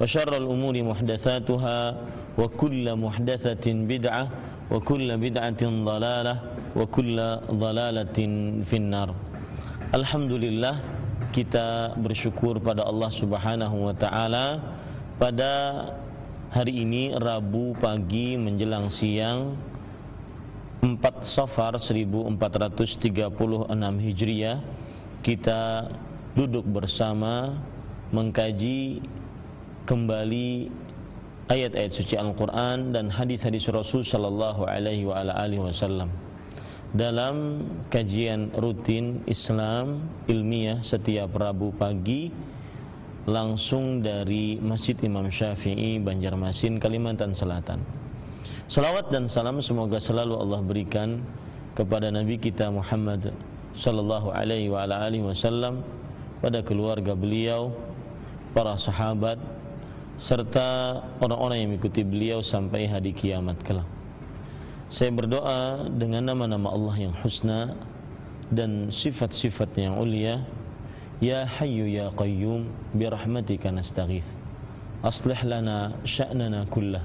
وشر الأمور محدثاتها وكل محدثة بدعة وكل بدعة ضلالة وكل ضلالة في النار الحمد لله kita bersyukur pada Allah Subhanahu wa taala pada hari ini Rabu pagi menjelang siang 4 Safar 1436 Hijriah kita duduk bersama mengkaji kembali ayat-ayat suci Al-Qur'an dan hadis-hadis Rasul sallallahu alaihi wasallam dalam kajian rutin Islam ilmiah setiap Rabu pagi langsung dari Masjid Imam Syafi'i Banjarmasin Kalimantan Selatan. Salawat dan salam semoga selalu Allah berikan kepada Nabi kita Muhammad sallallahu alaihi wasallam pada keluarga beliau, para sahabat serta orang-orang yang mengikuti beliau sampai hari kiamat kelak. Saya berdoa dengan nama-nama Allah yang husna dan sifat-sifat yang ulia. Ya Hayyu Ya Qayyum bi rahmatika nastaghith. Aslih lana sya'nana kullah.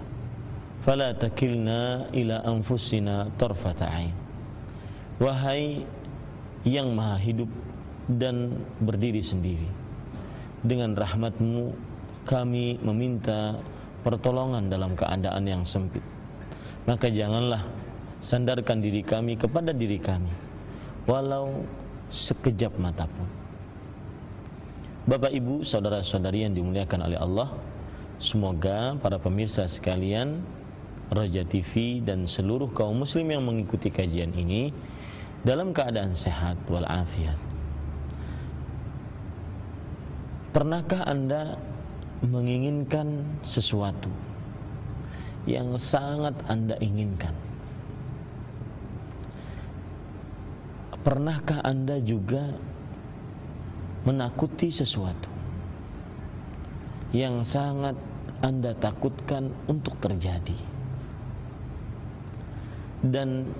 Fala takilna ila anfusina tarfata ain. Wahai yang maha hidup dan berdiri sendiri. Dengan rahmatmu kami meminta pertolongan dalam keadaan yang sempit. Maka janganlah sandarkan diri kami kepada diri kami walau sekejap mata pun. Bapak Ibu saudara-saudari yang dimuliakan oleh Allah semoga para pemirsa sekalian Raja TV dan seluruh kaum muslim yang mengikuti kajian ini dalam keadaan sehat walafiat. Pernahkah Anda menginginkan sesuatu yang sangat Anda inginkan. Pernahkah Anda juga menakuti sesuatu yang sangat Anda takutkan untuk terjadi? Dan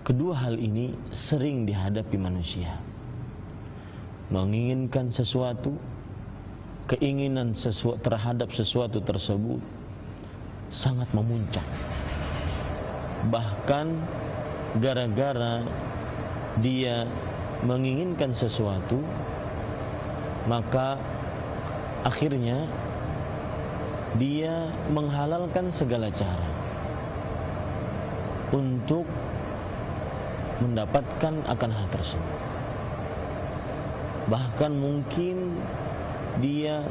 kedua hal ini sering dihadapi manusia. Menginginkan sesuatu keinginan sesuatu terhadap sesuatu tersebut sangat memuncak. Bahkan gara-gara dia menginginkan sesuatu maka akhirnya dia menghalalkan segala cara untuk mendapatkan akan hal tersebut. Bahkan mungkin dia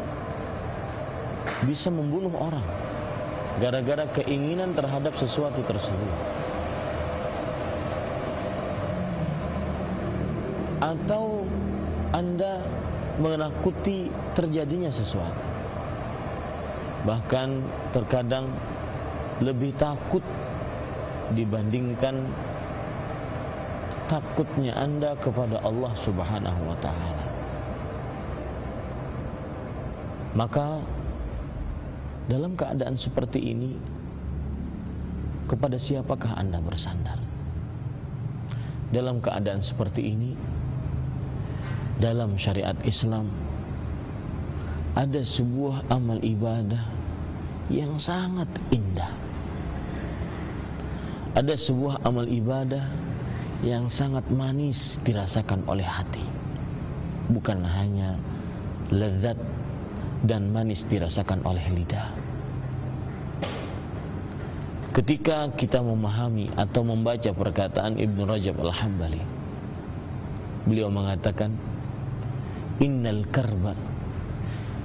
bisa membunuh orang gara-gara keinginan terhadap sesuatu tersebut. Atau Anda menakuti terjadinya sesuatu. Bahkan terkadang lebih takut dibandingkan takutnya Anda kepada Allah Subhanahu wa taala maka dalam keadaan seperti ini kepada siapakah Anda bersandar? Dalam keadaan seperti ini dalam syariat Islam ada sebuah amal ibadah yang sangat indah. Ada sebuah amal ibadah yang sangat manis dirasakan oleh hati. Bukan hanya lezat dan manis dirasakan oleh lidah. Ketika kita memahami atau membaca perkataan Ibn Rajab Al-Hambali Beliau mengatakan Innal karba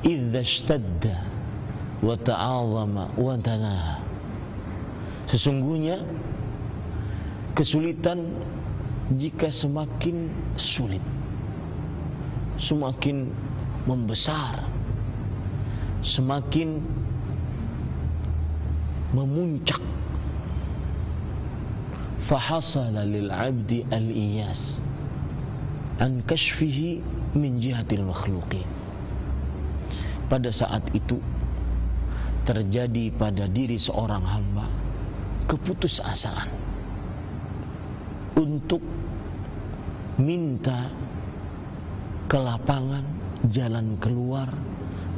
Idza ishtadda Wa ta'azama Wa tanaha Sesungguhnya Kesulitan Jika semakin sulit Semakin Membesar Semakin Memuncak. Fahasala lil abdi al iyas an kashfihi min jihatil makhluqin. Pada saat itu terjadi pada diri seorang hamba keputusasaan untuk minta kelapangan jalan keluar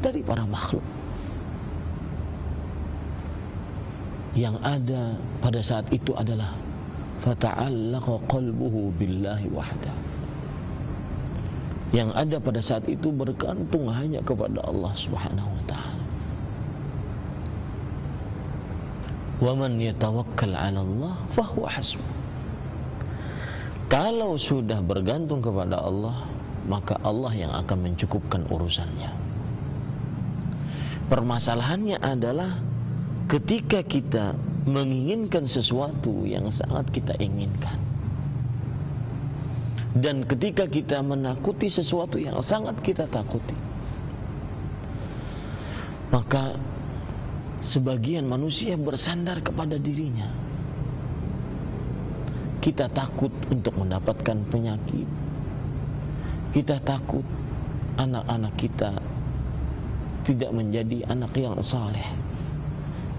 dari para makhluk. Yang ada pada saat itu adalah fata'allaqa qalbuhu billahi wahda. Yang ada pada saat itu bergantung hanya kepada Allah Subhanahu wa taala. Wa man yatawakkal 'ala Allah fahuwa hasbuh kalau sudah bergantung kepada Allah maka Allah yang akan mencukupkan urusannya permasalahannya adalah ketika kita menginginkan sesuatu yang sangat kita inginkan. Dan ketika kita menakuti sesuatu yang sangat kita takuti, maka sebagian manusia bersandar kepada dirinya. Kita takut untuk mendapatkan penyakit. Kita takut anak-anak kita tidak menjadi anak yang saleh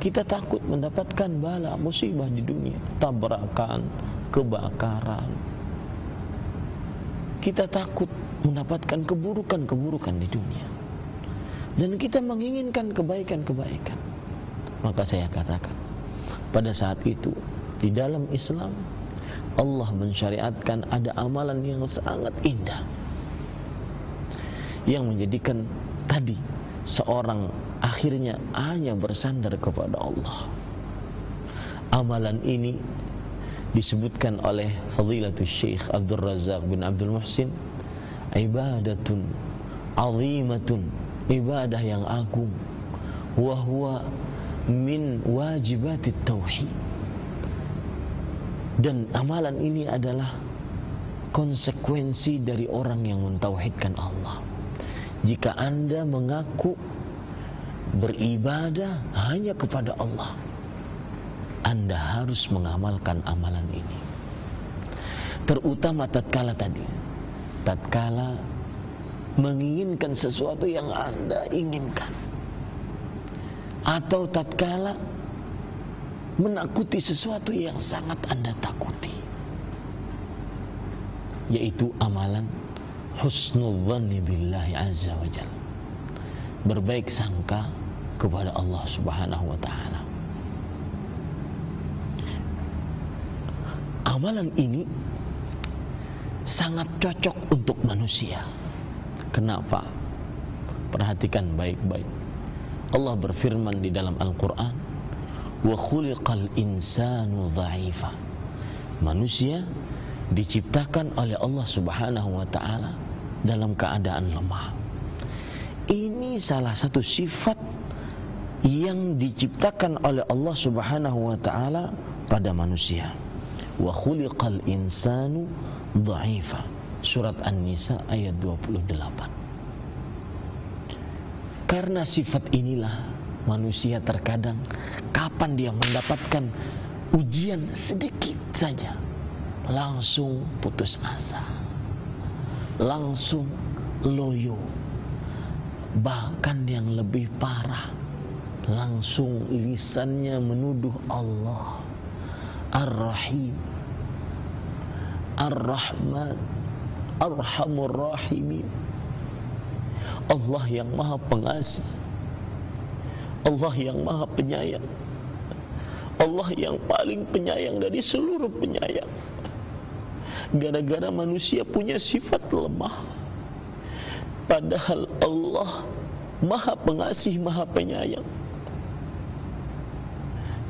kita takut mendapatkan bala musibah di dunia, tabrakan, kebakaran. Kita takut mendapatkan keburukan-keburukan di dunia. Dan kita menginginkan kebaikan-kebaikan. Maka saya katakan, pada saat itu di dalam Islam Allah mensyariatkan ada amalan yang sangat indah yang menjadikan tadi seorang akhirnya hanya bersandar kepada Allah. Amalan ini disebutkan oleh Fadilatul Syekh Abdul Razak bin Abdul Muhsin ibadatun azimatun ibadah yang agung wa huwa min wajibatit tauhid dan amalan ini adalah konsekuensi dari orang yang mentauhidkan Allah jika anda mengaku beribadah hanya kepada Allah anda harus mengamalkan amalan ini. Terutama tatkala tadi tatkala menginginkan sesuatu yang anda inginkan. Atau tatkala menakuti sesuatu yang sangat anda takuti. Yaitu amalan husnul dhanni billahi azza wa berbaik sangka kepada Allah Subhanahu wa taala. Amalan ini sangat cocok untuk manusia. Kenapa? Perhatikan baik-baik. Allah berfirman di dalam Al-Qur'an, "Wa khuliqal insanu dha'ifa." Manusia diciptakan oleh Allah Subhanahu wa taala dalam keadaan lemah. Ini salah satu sifat yang diciptakan oleh Allah Subhanahu wa taala pada manusia. Wa khuliqal insanu dha'ifa. Surat An-Nisa ayat 28. Karena sifat inilah manusia terkadang kapan dia mendapatkan ujian sedikit saja langsung putus asa. Langsung loyo. Bahkan yang lebih parah langsung lisannya menuduh Allah. Ar-Rahim. Ar-Rahman. Arhamur Rahimin. Allah yang maha pengasih. Allah yang maha penyayang. Allah yang paling penyayang dari seluruh penyayang gara-gara manusia punya sifat lemah. Padahal Allah maha pengasih maha penyayang.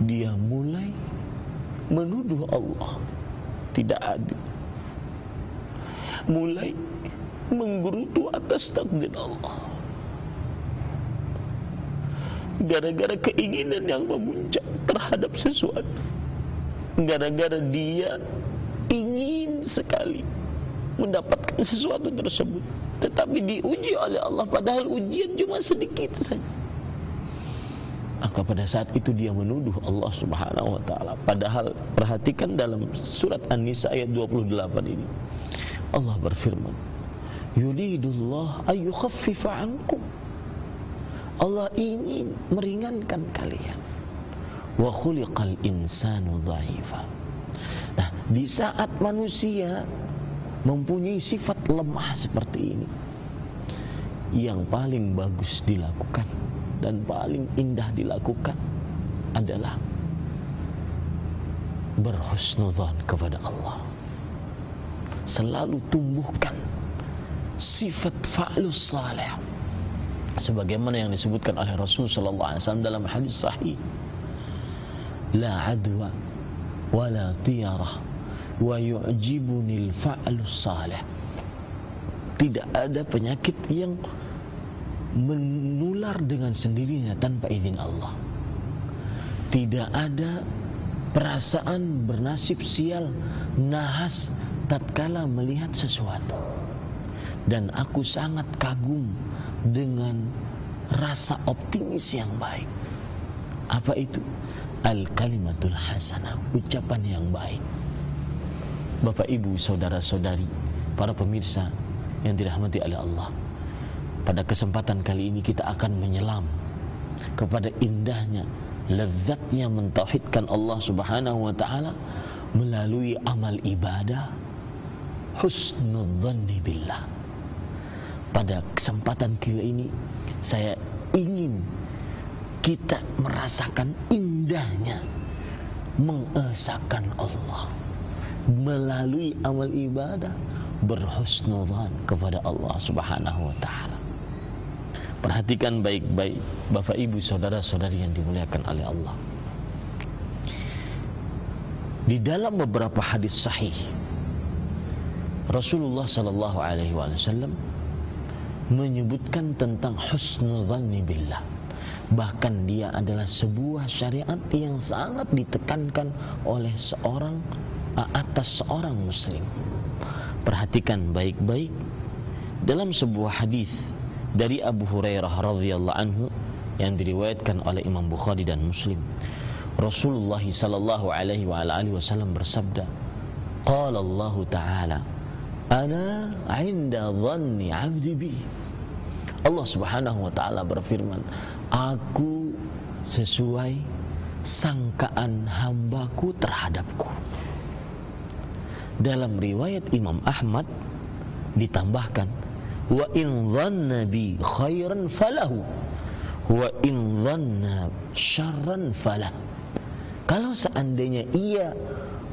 Dia mulai menuduh Allah. Tidak adil mulai menggerutu atas takdir Allah. Gara-gara keinginan yang memuncak terhadap sesuatu. Gara-gara dia ingin sekali mendapatkan sesuatu tersebut. Tetapi diuji oleh Allah padahal ujian cuma sedikit saja. Maka pada saat itu dia menuduh Allah Subhanahu wa taala. Padahal perhatikan dalam surat An-Nisa ayat 28 ini. Allah berfirman yuridullah ayyukhaffifa ankum. Allah ingin meringankan kalian. Wa khuliqal insanu dha'ifa nah di saat manusia mempunyai sifat lemah seperti ini yang paling bagus dilakukan dan paling indah dilakukan adalah berhusnudzan kepada Allah. Selalu tumbuhkan sifat fa'lus salih. Sebagaimana yang disebutkan oleh Rasul sallallahu alaihi wasallam dalam hadis sahih. La adwa wa la tiyarah wa al-fa'lus salih. Tidak ada penyakit yang menular dengan sendirinya tanpa izin Allah. Tidak ada perasaan bernasib sial, nahas tatkala melihat sesuatu. Dan aku sangat kagum dengan rasa optimis yang baik. Apa itu? Al-kalimatul hasanah, ucapan yang baik. Bapak, Ibu, saudara-saudari, para pemirsa yang dirahmati oleh Allah pada kesempatan kali ini kita akan menyelam kepada indahnya lezatnya mentauhidkan Allah Subhanahu wa taala melalui amal ibadah husnudzanni billah. Pada kesempatan kali ini saya ingin kita merasakan indahnya mengesahkan Allah melalui amal ibadah berhusnudzan kepada Allah Subhanahu wa taala. Perhatikan baik-baik Bapak Ibu saudara-saudari yang dimuliakan oleh Allah. Di dalam beberapa hadis sahih Rasulullah sallallahu alaihi wasallam menyebutkan tentang husnudzanni billah. Bahkan dia adalah sebuah syariat yang sangat ditekankan oleh seorang atas seorang muslim. Perhatikan baik-baik dalam sebuah hadis dari Abu Hurairah radhiyallahu anhu yang diriwayatkan oleh Imam Bukhari dan Muslim. Rasulullah sallallahu alaihi wa alihi wasallam bersabda, "Qala Allah Ta'ala, ana 'inda dhanni 'abdi bi." Allah Subhanahu wa taala berfirman, "Aku sesuai sangkaan hambaku terhadapku." Dalam riwayat Imam Ahmad ditambahkan wa in dhanna bi khairan falahu wa in dhanna syarran falah kalau seandainya ia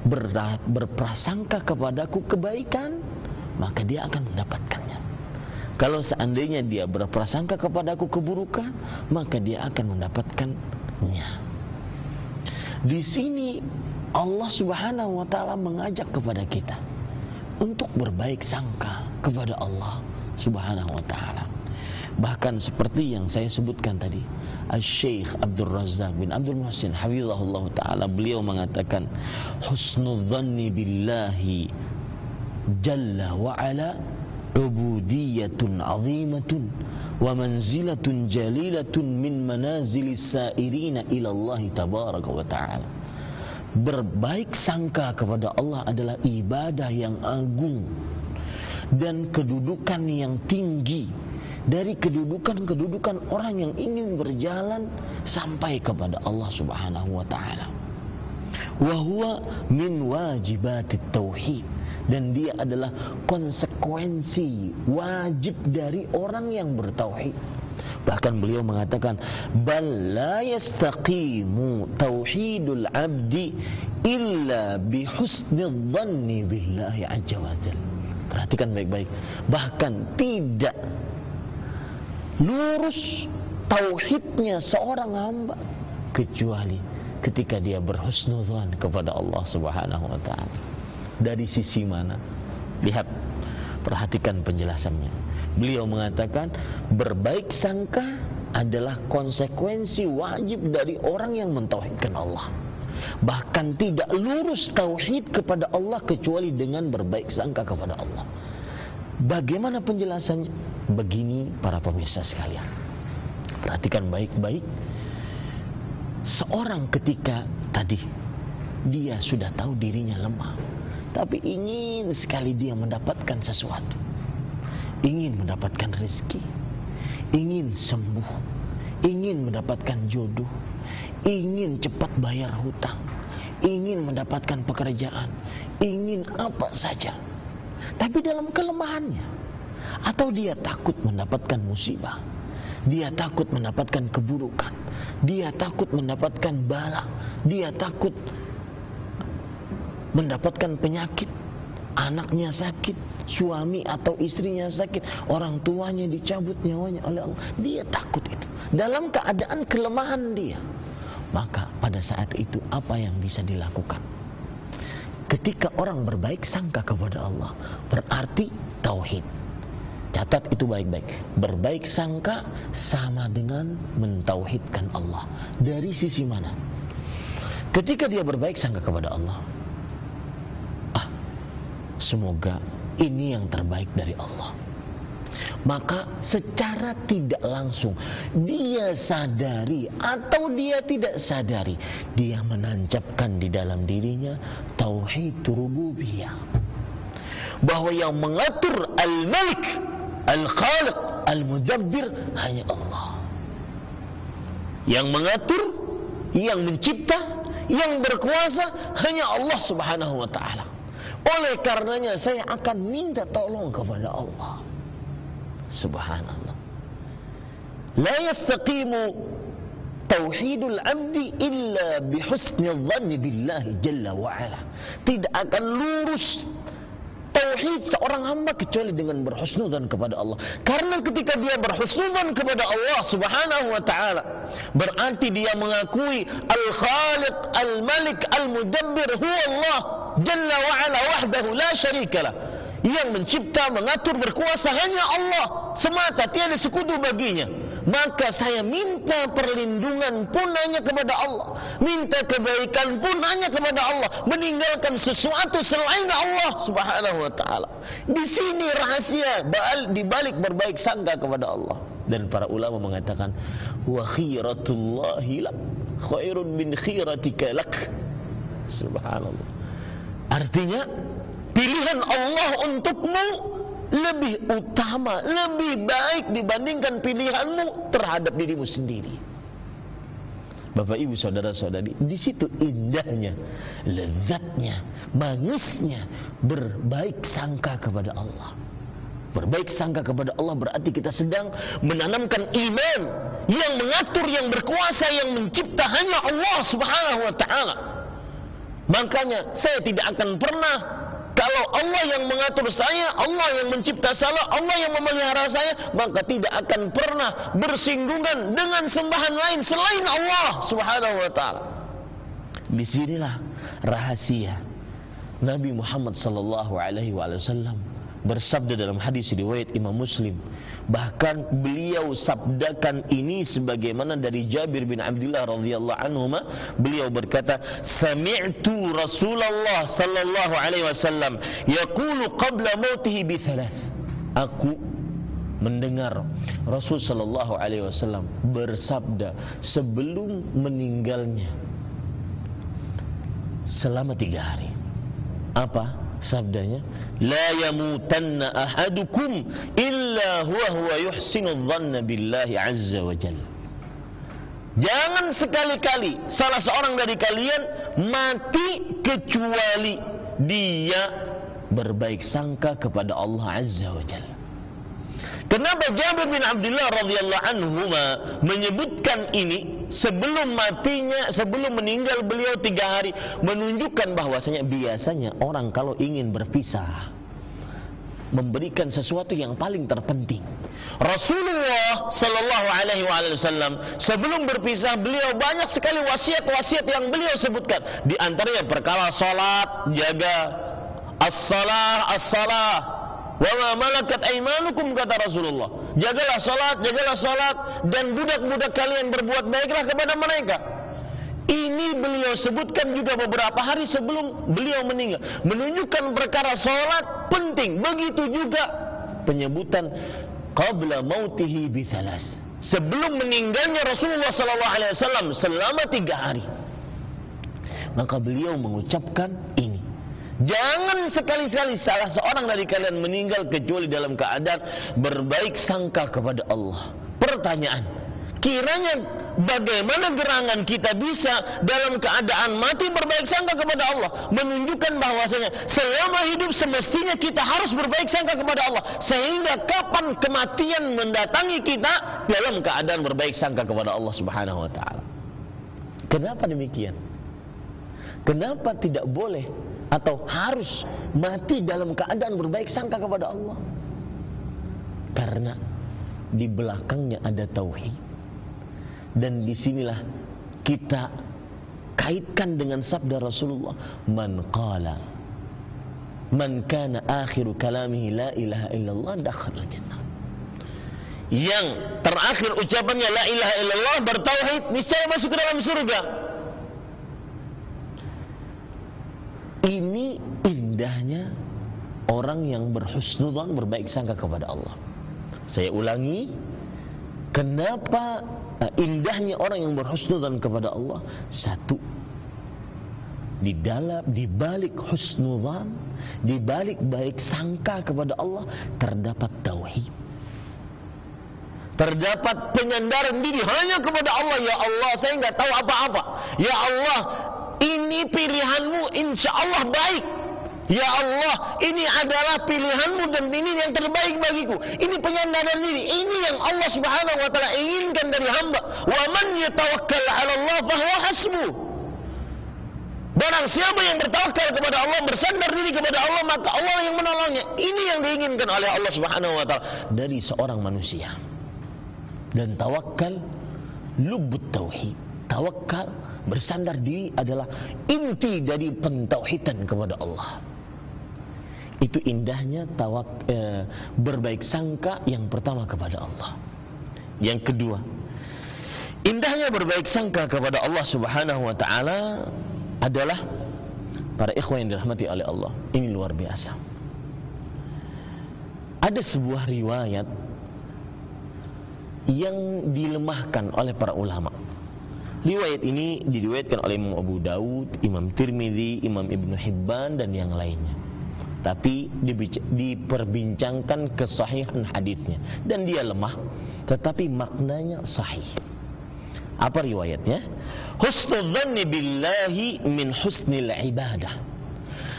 ber, berprasangka kepadaku kebaikan maka dia akan mendapatkannya kalau seandainya dia berprasangka kepadaku keburukan maka dia akan mendapatkannya di sini Allah Subhanahu wa taala mengajak kepada kita untuk berbaik sangka kepada Allah subhanahu wa ta'ala. Bahkan seperti yang saya sebutkan tadi Al-Syeikh Abdul Razak bin Abdul Muhsin Hafizahullah Ta'ala beliau mengatakan Husnul dhanni billahi Jalla wa ala Ubudiyatun azimatun Wa manzilatun jalilatun Min manazili sairina ila Allah Tabaraka wa Ta'ala Berbaik sangka kepada Allah adalah ibadah yang agung dan kedudukan yang tinggi. Dari kedudukan-kedudukan orang yang ingin berjalan sampai kepada Allah Subhanahu wa taala. Wa huwa min wajibatit tauhid dan dia adalah konsekuensi wajib dari orang yang bertauhid. Bahkan beliau mengatakan bal la yastaqimu tauhidul abdi illa bi husnil dhanni billahi azza wajal. Perhatikan baik-baik. Bahkan tidak lurus tauhidnya seorang hamba kecuali ketika dia berhusnudzan kepada Allah Subhanahu wa taala dari sisi mana? Lihat, perhatikan penjelasannya. Beliau mengatakan berbaik sangka adalah konsekuensi wajib dari orang yang mentauhidkan Allah. Bahkan tidak lurus tauhid kepada Allah kecuali dengan berbaik sangka kepada Allah. Bagaimana penjelasannya? Begini para pemirsa sekalian. Perhatikan baik-baik. Seorang ketika tadi dia sudah tahu dirinya lemah tapi ingin sekali dia mendapatkan sesuatu. Ingin mendapatkan rezeki. Ingin sembuh. Ingin mendapatkan jodoh. Ingin cepat bayar hutang. Ingin mendapatkan pekerjaan. Ingin apa saja. Tapi dalam kelemahannya. Atau dia takut mendapatkan musibah. Dia takut mendapatkan keburukan. Dia takut mendapatkan bala. Dia takut mendapatkan penyakit, anaknya sakit, suami atau istrinya sakit, orang tuanya dicabut nyawanya oleh Allah. Dia takut itu. Dalam keadaan kelemahan dia. Maka pada saat itu apa yang bisa dilakukan? Ketika orang berbaik sangka kepada Allah, berarti tauhid. Catat itu baik-baik. Berbaik sangka sama dengan mentauhidkan Allah. Dari sisi mana? Ketika dia berbaik sangka kepada Allah, Semoga ini yang terbaik dari Allah. Maka secara tidak langsung dia sadari atau dia tidak sadari dia menancapkan di dalam dirinya tauhid rububiyah. Bahwa yang mengatur al-malik, al-khaliq, al-mudabbir hanya Allah. Yang mengatur, yang mencipta, yang berkuasa hanya Allah Subhanahu wa taala. Oleh karenanya saya akan minta tolong kepada Allah. Subhanallah. La yastaqimu tauhidul abdi illa bihusni dhanni billahi jalla wa ala. Tidak akan lurus tauhid seorang hamba kecuali dengan berhusnudzan kepada Allah. Karena ketika dia berhusnudzan kepada Allah Subhanahu wa taala, berarti dia mengakui Al-Khaliq, Al-Malik, Al-Mudabbir huwa Allah Jalla wa ala wahdahu la syarikalah. Yang mencipta, mengatur, berkuasa hanya Allah. Semata, tiada sekutu baginya. Maka saya minta perlindungan pun hanya kepada Allah. Minta kebaikan pun hanya kepada Allah. Meninggalkan sesuatu selain Allah subhanahu wa ta'ala. Di sini rahasia di balik berbaik sangka kepada Allah. Dan para ulama mengatakan wa khiratullahi lak khairun min khiratika lak. Subhanallah artinya pilihan Allah untukmu lebih utama, lebih baik dibandingkan pilihanmu terhadap dirimu sendiri. Bapak Ibu saudara-saudari, di situ indahnya, lezatnya, manisnya berbaik sangka kepada Allah. Berbaik sangka kepada Allah berarti kita sedang menanamkan iman yang mengatur, yang berkuasa, yang mencipta hanya Allah Subhanahu wa taala. Makanya saya tidak akan pernah kalau Allah yang mengatur saya, Allah yang mencipta saya, Allah yang memelihara saya, maka tidak akan pernah bersinggungan dengan sembahan lain selain Allah Subhanahu wa taala. Di sinilah rahasia Nabi Muhammad sallallahu alaihi wasallam bersabda dalam hadis riwayat Imam Muslim. Bahkan beliau sabdakan ini sebagaimana dari Jabir bin Abdullah radhiyallahu anhu beliau berkata sami'tu Rasulullah sallallahu alaihi wasallam yaqulu qabla mautihi bi thalath. Aku mendengar Rasul sallallahu alaihi wasallam bersabda sebelum meninggalnya selama tiga hari. Apa sabdanya la yamutanna ahadukum illa huwa huwa yuhsinu dhanna billahi azza wa jalla Jangan sekali-kali salah seorang dari kalian mati kecuali dia berbaik sangka kepada Allah Azza wa Jalla. Kenapa Jabir bin Abdullah radhiyallahu anhu menyebutkan ini sebelum matinya, sebelum meninggal beliau tiga hari menunjukkan bahwasanya biasanya orang kalau ingin berpisah memberikan sesuatu yang paling terpenting. Rasulullah Sallallahu Alaihi Wasallam sebelum berpisah beliau banyak sekali wasiat-wasiat yang beliau sebutkan. Di antaranya perkara salat, jaga as-salah, as-salah, Wa ma malakat aimanukum kata Rasulullah. Jagalah salat, jagalah salat dan budak-budak kalian berbuat baiklah kepada mereka. Ini beliau sebutkan juga beberapa hari sebelum beliau meninggal. Menunjukkan perkara salat penting. Begitu juga penyebutan qabla mautihi bithalas. Sebelum meninggalnya Rasulullah sallallahu alaihi wasallam selama tiga hari. Maka beliau mengucapkan ini. Jangan sekali-sekali salah seorang dari kalian meninggal kecuali dalam keadaan berbaik sangka kepada Allah. Pertanyaan, kiranya bagaimana gerangan kita bisa dalam keadaan mati berbaik sangka kepada Allah menunjukkan bahwasanya selama hidup semestinya kita harus berbaik sangka kepada Allah sehingga kapan kematian mendatangi kita dalam keadaan berbaik sangka kepada Allah Subhanahu wa taala. Kenapa demikian? Kenapa tidak boleh atau harus mati dalam keadaan berbaik sangka kepada Allah. Karena di belakangnya ada tauhid. Dan di sinilah kita kaitkan dengan sabda Rasulullah man qala man kana akhiru kalamihi la ilaha illallah dakhala jannah. Yang terakhir ucapannya la ilaha illallah bertauhid niscaya masuk ke dalam surga Ini indahnya orang yang berhusnudzon berbaik sangka kepada Allah. Saya ulangi, kenapa eh, indahnya orang yang berhusnudzon kepada Allah? Satu, di dalam di balik husnudzon, di balik baik sangka kepada Allah terdapat tauhid. Terdapat penyandaran diri hanya kepada Allah. Ya Allah, saya nggak tahu apa-apa. Ya Allah, ini pilihanmu insya Allah baik. Ya Allah, ini adalah pilihanmu dan ini yang terbaik bagiku. Ini penyandaran diri. Ini yang Allah Subhanahu wa taala inginkan dari hamba. Wa man yatawakkal 'ala Allah fahuwa hasbu. Barang siapa yang bertawakal kepada Allah, bersandar diri kepada Allah, maka Allah yang menolongnya. Ini yang diinginkan oleh Allah Subhanahu wa taala dari seorang manusia. Dan tawakal lubut tauhid. Tawakal bersandar diri adalah inti dari pentauhidan kepada Allah. Itu indahnya tawak eh, berbaik sangka yang pertama kepada Allah. Yang kedua, indahnya berbaik sangka kepada Allah Subhanahu wa taala adalah para ikhwan yang dirahmati oleh Allah. Ini luar biasa. Ada sebuah riwayat yang dilemahkan oleh para ulama Riwayat ini diriwayatkan oleh Imam Abu Daud, Imam Tirmidzi, Imam Ibnu Hibban dan yang lainnya. Tapi diperbincangkan kesahihan hadisnya dan dia lemah, tetapi maknanya sahih. Apa riwayatnya? Husnul billahi min husnil ibadah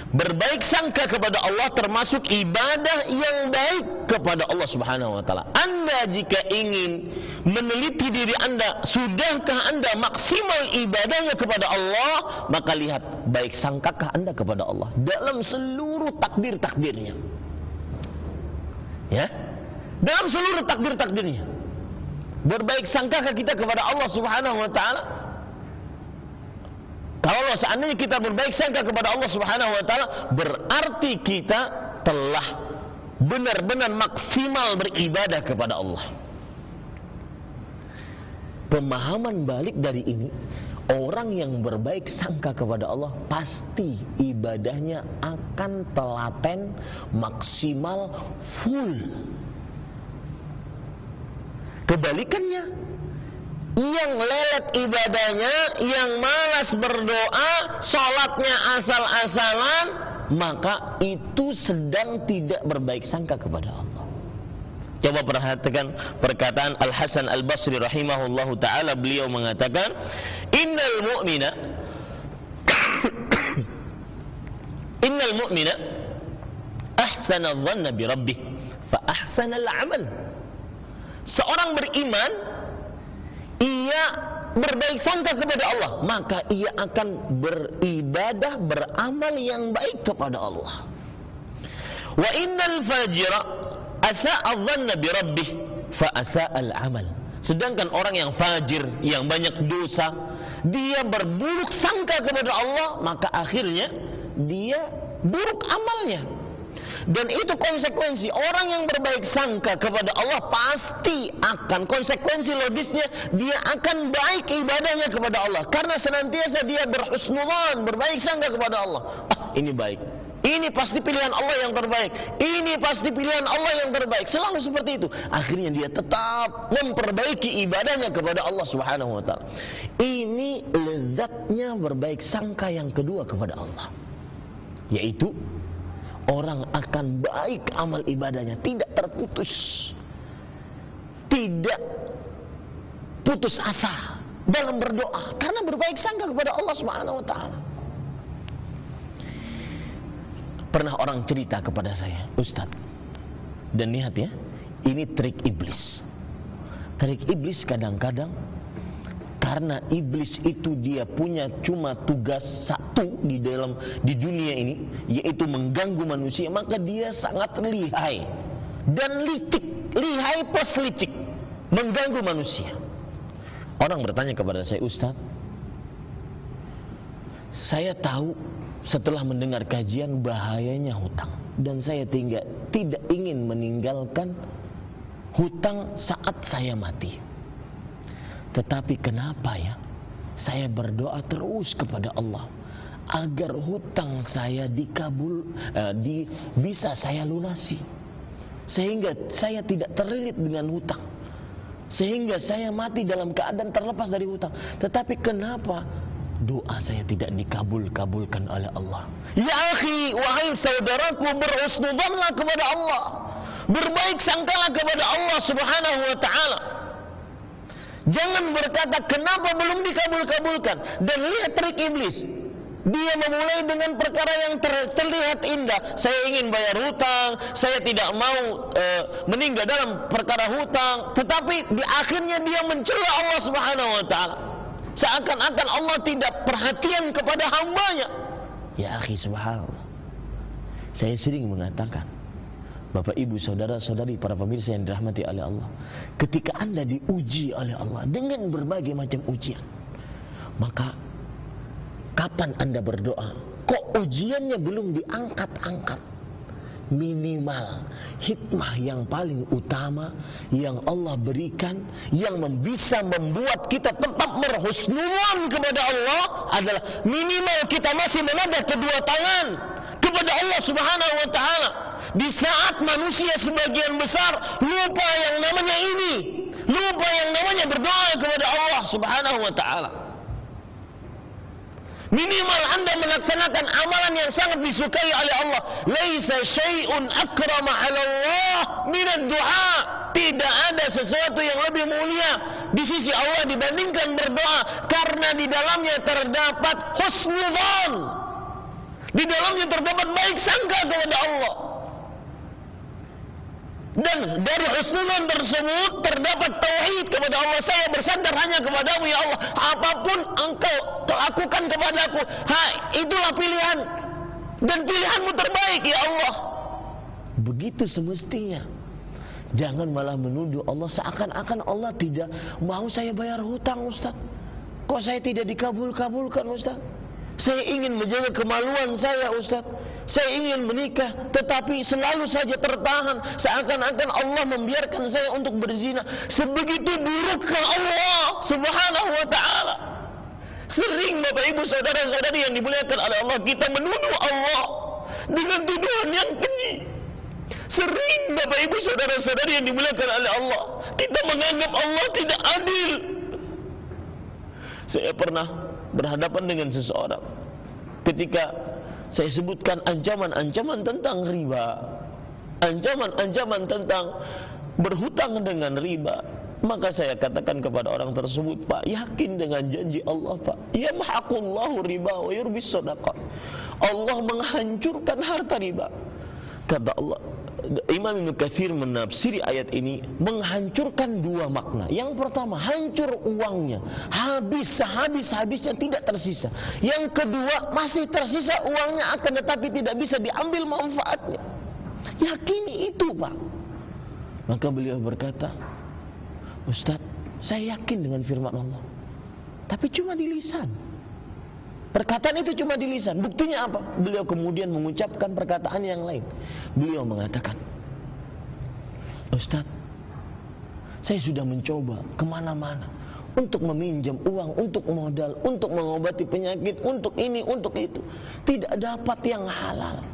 berbaik sangka kepada Allah termasuk ibadah yang baik kepada Allah Subhanahu wa taala. Anda jika ingin meneliti diri Anda, sudahkah Anda maksimal ibadahnya kepada Allah, maka lihat baik sangkakah Anda kepada Allah dalam seluruh takdir-takdirnya. Ya. Dalam seluruh takdir-takdirnya. Berbaik sangkakah kita kepada Allah Subhanahu wa taala? Kalau seandainya kita berbaik sangka kepada Allah Subhanahu wa taala, berarti kita telah benar-benar maksimal beribadah kepada Allah. Pemahaman balik dari ini, orang yang berbaik sangka kepada Allah pasti ibadahnya akan telaten, maksimal, full. Kebalikannya, yang lelet ibadahnya, yang malas berdoa, sholatnya asal-asalan, maka itu sedang tidak berbaik sangka kepada Allah. Coba perhatikan perkataan Al Hasan Al Basri rahimahullahu taala beliau mengatakan, "Innal mu'mina Innal mu'mina ahsana dhanna bi rabbih fa ahsana al-amal." Seorang beriman ia berbaik sangka kepada Allah, maka ia akan beribadah, beramal yang baik kepada Allah. Wa innal fajira asa'a dhanna bi rabbih fa asa'al amal. Sedangkan orang yang fajir, yang banyak dosa, dia berburuk sangka kepada Allah, maka akhirnya dia buruk amalnya. Dan itu konsekuensi orang yang berbaik sangka kepada Allah pasti akan konsekuensi logisnya dia akan baik ibadahnya kepada Allah karena senantiasa dia berhusnudzan, berbaik sangka kepada Allah. Ah, ini baik. Ini pasti pilihan Allah yang terbaik. Ini pasti pilihan Allah yang terbaik. Selalu seperti itu. Akhirnya dia tetap memperbaiki ibadahnya kepada Allah Subhanahu wa taala. Ini lezatnya berbaik sangka yang kedua kepada Allah. Yaitu orang akan baik amal ibadahnya, tidak terputus. Tidak putus asa dalam berdoa karena berbaik sangka kepada Allah Subhanahu wa taala. Pernah orang cerita kepada saya, Ustadz. Dan lihat ya, ini trik iblis. Trik iblis kadang-kadang karena iblis itu dia punya cuma tugas satu di dalam di dunia ini yaitu mengganggu manusia maka dia sangat lihai dan licik lihai plus licik mengganggu manusia orang bertanya kepada saya Ustadz saya tahu setelah mendengar kajian bahayanya hutang dan saya tinggal, tidak ingin meninggalkan hutang saat saya mati. Tetapi kenapa ya? Saya berdoa terus kepada Allah agar hutang saya dikabul eh, di, bisa saya lunasi. Sehingga saya tidak terlilit dengan hutang. Sehingga saya mati dalam keadaan terlepas dari hutang. Tetapi kenapa doa saya tidak dikabul-kabulkan oleh Allah. Ya akhi, wahai saudaraku, berhusnudzanlah kepada Allah. Berbaik sangkalah kepada Allah Subhanahu wa taala. Jangan berkata kenapa belum dikabul-kabulkan dan lihat trik iblis. Dia memulai dengan perkara yang terlihat indah. Saya ingin bayar hutang, saya tidak mau e, meninggal dalam perkara hutang, tetapi di akhirnya dia mencela Allah Subhanahu wa taala. Seakan-akan Allah tidak perhatian kepada hambanya. Ya akhi subhanallah. Saya sering mengatakan, Bapak ibu saudara saudari para pemirsa yang dirahmati oleh Allah. Ketika anda diuji oleh Allah dengan berbagai macam ujian. Maka kapan anda berdoa? Kok ujiannya belum diangkat-angkat? minimal hikmah yang paling utama yang Allah berikan yang bisa membuat kita tetap merhusnulan kepada Allah adalah minimal kita masih menada kedua tangan kepada Allah Subhanahu wa taala di saat manusia sebagian besar lupa yang namanya ini lupa yang namanya berdoa kepada Allah Subhanahu wa taala Minimal anda melaksanakan amalan yang sangat disukai oleh Allah. Laisa syai'un akrama 'ala Allah min du'a. Tidak ada sesuatu yang lebih mulia di sisi Allah dibandingkan berdoa karena di dalamnya terdapat husnudzan. Di dalamnya terdapat baik sangka kepada Allah. Dan dari husnudzan tersebut terdapat tauhid kepada Allah. Saya bersandar hanya kepadamu ya Allah. Apa pun engkau lakukan kepadaku, ha, itulah pilihan. Dan pilihanmu terbaik ya Allah. Begitu semestinya. Jangan malah menuduh Allah seakan-akan Allah tidak mau saya bayar hutang Ustaz. Kok saya tidak dikabul-kabulkan Ustaz? Saya ingin menjaga kemaluan saya Ustaz. Saya ingin menikah tetapi selalu saja tertahan seakan-akan Allah membiarkan saya untuk berzina. Sebegitu burukkah Allah Subhanahu wa taala? Sering Bapak Ibu saudara-saudari yang dimuliakan oleh Allah kita menuduh Allah dengan tuduhan yang keji. Sering Bapak Ibu saudara-saudari yang dimuliakan oleh Allah kita menganggap Allah tidak adil. Saya pernah berhadapan dengan seseorang ketika saya sebutkan ancaman-ancaman tentang riba. Ancaman-ancaman tentang berhutang dengan riba. Maka saya katakan kepada orang tersebut, Pak, yakin dengan janji Allah, Pak. Ya mahaqullahu riba wa yurbis sadaqah. Allah menghancurkan harta riba. Kata Allah, Imam Ibn Kathir menafsiri ayat ini menghancurkan dua makna. Yang pertama, hancur uangnya. Habis, sehabis-habisnya tidak tersisa. Yang kedua, masih tersisa uangnya akan tetapi tidak bisa diambil manfaatnya. Yakini itu Pak. Maka beliau berkata, Ustaz, saya yakin dengan firman Allah. Tapi cuma di lisan. Perkataan itu cuma di lisan. Buktinya apa? Beliau kemudian mengucapkan perkataan yang lain. Beliau mengatakan, Ustaz, saya sudah mencoba ke mana-mana untuk meminjam uang, untuk modal, untuk mengobati penyakit, untuk ini, untuk itu. Tidak dapat yang halal.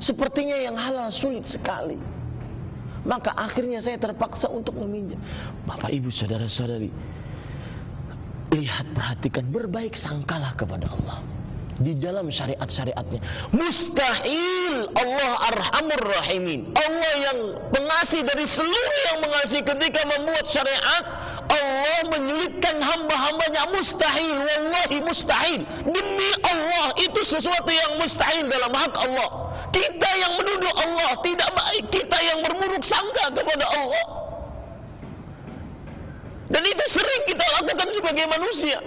Sepertinya yang halal sulit sekali. Maka akhirnya saya terpaksa untuk meminjam. Bapak ibu saudara saudari. Lihat perhatikan berbaik sangkalah kepada Allah. Di dalam syariat-syariatnya. Mustahil Allah arhamur rahimin. Allah yang pengasih dari seluruh yang mengasihi ketika membuat syariat. Allah menyulitkan hamba-hambanya mustahil. Wallahi mustahil. Demi Allah itu sesuatu yang mustahil dalam hak Allah. Kita yang menuduh Allah tidak baik. Kita yang berburuk sangka kepada Allah. Dan itu sering kita lakukan sebagai manusia.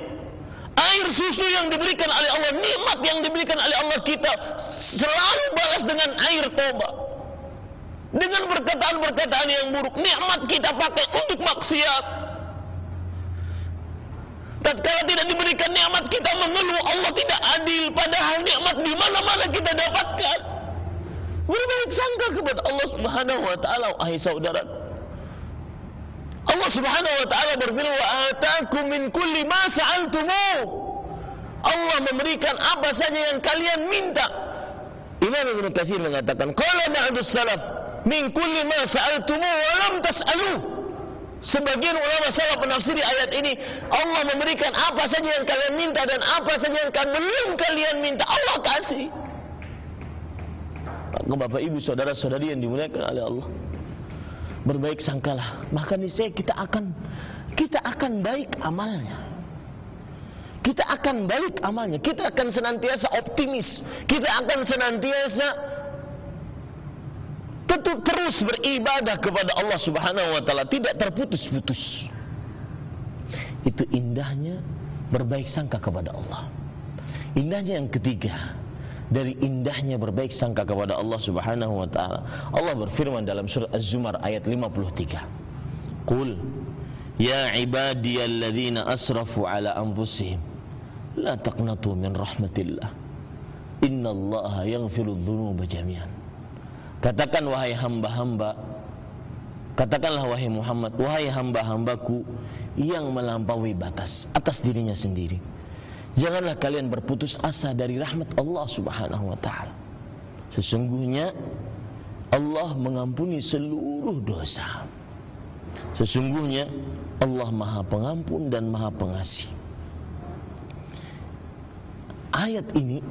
Air susu yang diberikan oleh Allah, nikmat yang diberikan oleh Allah kita selalu balas dengan air toba. Dengan perkataan-perkataan yang buruk, nikmat kita pakai untuk maksiat. Tatkala tidak diberikan nikmat kita mengeluh Allah tidak adil padahal nikmat di mana-mana kita dapatkan. Berbaik sangka kepada Allah Subhanahu wa taala wahai saudara. Allah Subhanahu wa taala berfirman wa ataakum min kulli ma sa'altumu. Allah memberikan apa saja yang kalian minta. Imam Ibnu Katsir mengatakan qala ba'dus salaf min kulli ma sa'altumu wa lam tas'alu. Sebagian ulama salaf menafsiri ayat ini Allah memberikan apa saja yang kalian minta dan apa saja yang kalian belum kalian minta Allah kasih. Bapak Ibu saudara-saudari yang dimuliakan oleh Allah berbaik sangkalah. Maka niscaya kita akan kita akan baik amalnya. Kita akan baik amalnya. Kita akan senantiasa optimis. Kita akan senantiasa tetap terus beribadah kepada Allah Subhanahu wa taala. Tidak terputus-putus. Itu indahnya berbaik sangka kepada Allah. Indahnya yang ketiga dari indahnya berbaik sangka kepada Allah Subhanahu wa taala. Allah berfirman dalam surah Az-Zumar ayat 53. Qul ya ibadiyalladzina asrafu ala anfusihim la taqnatu min rahmatillah. Innallaha yaghfiru dzunuba jami'an. Katakan wahai hamba-hamba Katakanlah wahai Muhammad Wahai hamba-hambaku Yang melampaui batas Atas dirinya sendiri Janganlah kalian berputus asa dari rahmat Allah Subhanahu wa taala. Sesungguhnya Allah mengampuni seluruh dosa. Sesungguhnya Allah Maha Pengampun dan Maha Pengasih. Ayat ini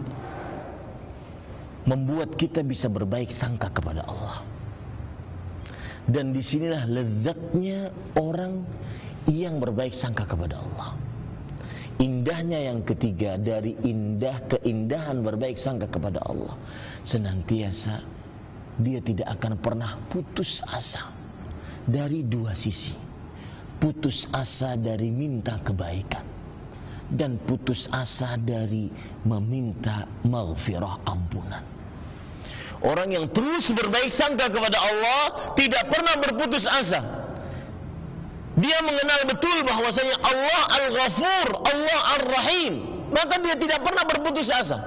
membuat kita bisa berbaik sangka kepada Allah. Dan di sinilah lezatnya orang yang berbaik sangka kepada Allah. Indahnya yang ketiga dari indah keindahan berbaik sangka kepada Allah. Senantiasa dia tidak akan pernah putus asa dari dua sisi. Putus asa dari minta kebaikan dan putus asa dari meminta maghfirah ampunan. Orang yang terus berbaik sangka kepada Allah tidak pernah berputus asa dia mengenal betul bahwasanya Allah Al-Ghafur, Allah Ar-Rahim. Maka dia tidak pernah berputus asa.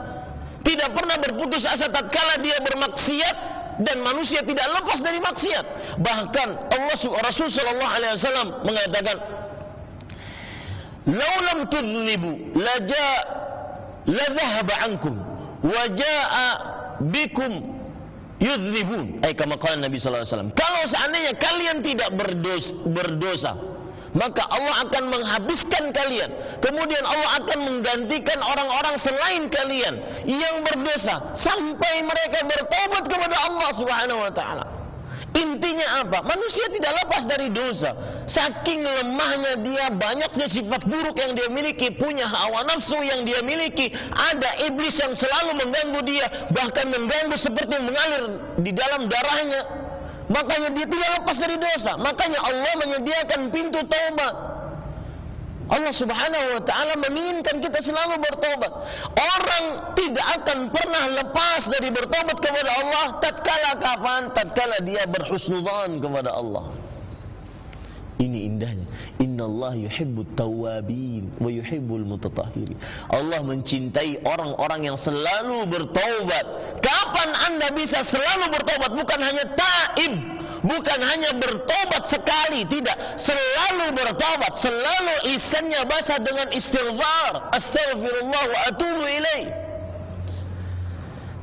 Tidak pernah berputus asa tatkala dia bermaksiat dan manusia tidak lepas dari maksiat. Bahkan Allah Rasul sallallahu alaihi wasallam mengatakan, "Lau lam tudnibu la jaa la dhahaba ankum wa jaa bikum yudhnibun. Eh kama qala Nabi sallallahu alaihi wasallam. Kalau seandainya kalian tidak berdosa, berdosa maka Allah akan menghabiskan kalian. Kemudian Allah akan menggantikan orang-orang selain kalian yang berdosa sampai mereka bertobat kepada Allah Subhanahu wa taala. Intinya apa? Manusia tidak lepas dari dosa. Saking lemahnya dia, banyaknya sifat buruk yang dia miliki, punya hawa nafsu yang dia miliki, ada iblis yang selalu mengganggu dia, bahkan mengganggu seperti mengalir di dalam darahnya. Makanya dia tidak lepas dari dosa. Makanya Allah menyediakan pintu taubat. Allah Subhanahu wa taala menginginkan kita selalu bertobat. Orang tidak akan pernah lepas dari bertobat kepada Allah tatkala kapan? Tatkala dia berhusnudzan kepada Allah. Ini indahnya. Innallaha yuhibbut tawabin wa yuhibbul mutatahhirin. Allah mencintai orang-orang yang selalu bertobat. Kapan Anda bisa selalu bertobat? Bukan hanya taib, bukan hanya bertobat sekali, tidak. Selalu bertobat, selalu lisannya basah dengan istighfar. Astaghfirullah wa atubu ilaih.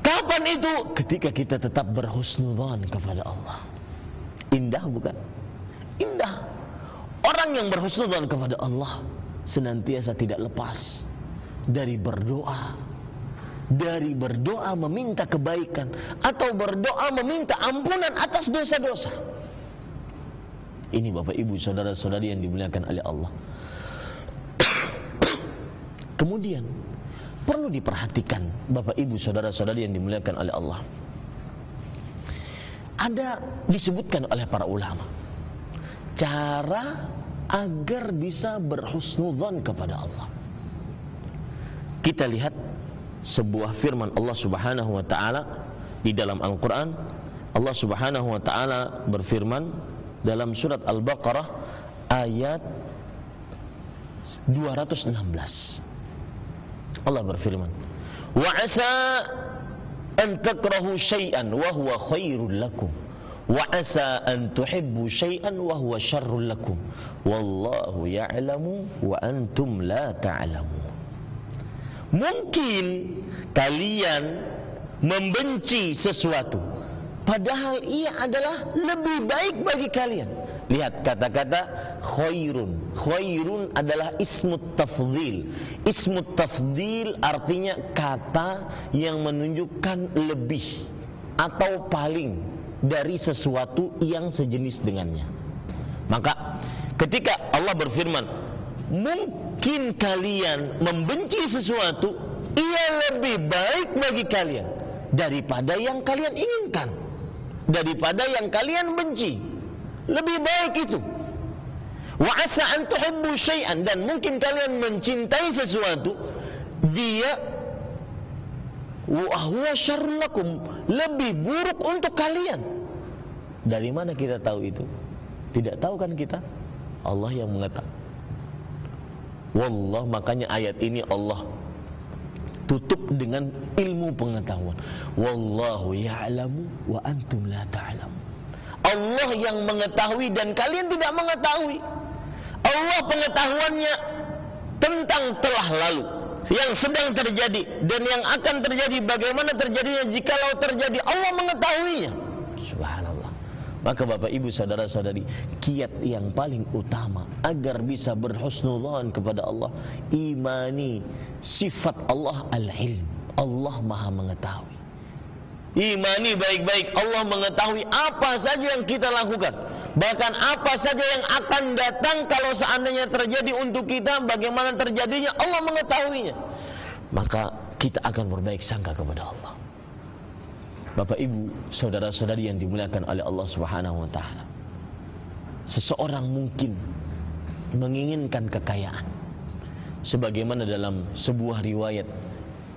Kapan itu? Ketika kita tetap berhusnudzan kepada Allah. Indah bukan? Indah. Orang yang berhusnudzon kepada Allah senantiasa tidak lepas dari berdoa, dari berdoa meminta kebaikan atau berdoa meminta ampunan atas dosa-dosa. Ini Bapak Ibu saudara-saudari yang dimuliakan oleh Allah. Kemudian perlu diperhatikan Bapak Ibu saudara-saudari yang dimuliakan oleh Allah. Ada disebutkan oleh para ulama cara agar bisa berhusnudzan kepada Allah. Kita lihat sebuah firman Allah Subhanahu wa taala di dalam Al-Qur'an. Allah Subhanahu wa taala berfirman dalam surat Al-Baqarah ayat 216. Allah berfirman, "Wa asa an takrahu syai'an wa huwa khairul lakum." Wa asa an tuhibbu syai'an wa huwa syarrul lakum. Wallahu ya'lamu wa mungkin kalian membenci sesuatu padahal ia adalah lebih baik bagi kalian. Lihat kata-kata khairun. Khairun adalah ismut tafdhil. Ismut tafdhil artinya kata yang menunjukkan lebih atau paling dari sesuatu yang sejenis dengannya. Maka ketika Allah berfirman, mungkin kalian membenci sesuatu, ia lebih baik bagi kalian daripada yang kalian inginkan, daripada yang kalian benci. Lebih baik itu. Wa asa an tuhibbu syai'an dan mungkin kalian mencintai sesuatu, dia wahwa lebih buruk untuk kalian. Dari mana kita tahu itu? Tidak tahu kan kita? Allah yang mengetahui Wallah makanya ayat ini Allah tutup dengan ilmu pengetahuan. Wallahu ya'lamu wa antum la ta'lamu Allah yang mengetahui dan kalian tidak mengetahui. Allah pengetahuannya tentang telah lalu yang sedang terjadi dan yang akan terjadi bagaimana terjadinya jikalau terjadi Allah mengetahuinya. Subhanallah. Maka Bapak Ibu saudara-saudari kiat yang paling utama agar bisa berhusnudzan kepada Allah imani sifat Allah al-ilm. Allah Maha mengetahui imani baik-baik Allah mengetahui apa saja yang kita lakukan Bahkan apa saja yang akan datang kalau seandainya terjadi untuk kita, bagaimana terjadinya, Allah mengetahuinya. Maka kita akan berbaik sangka kepada Allah. Bapak Ibu, saudara-saudari yang dimuliakan oleh Allah Subhanahu wa taala. Seseorang mungkin menginginkan kekayaan. Sebagaimana dalam sebuah riwayat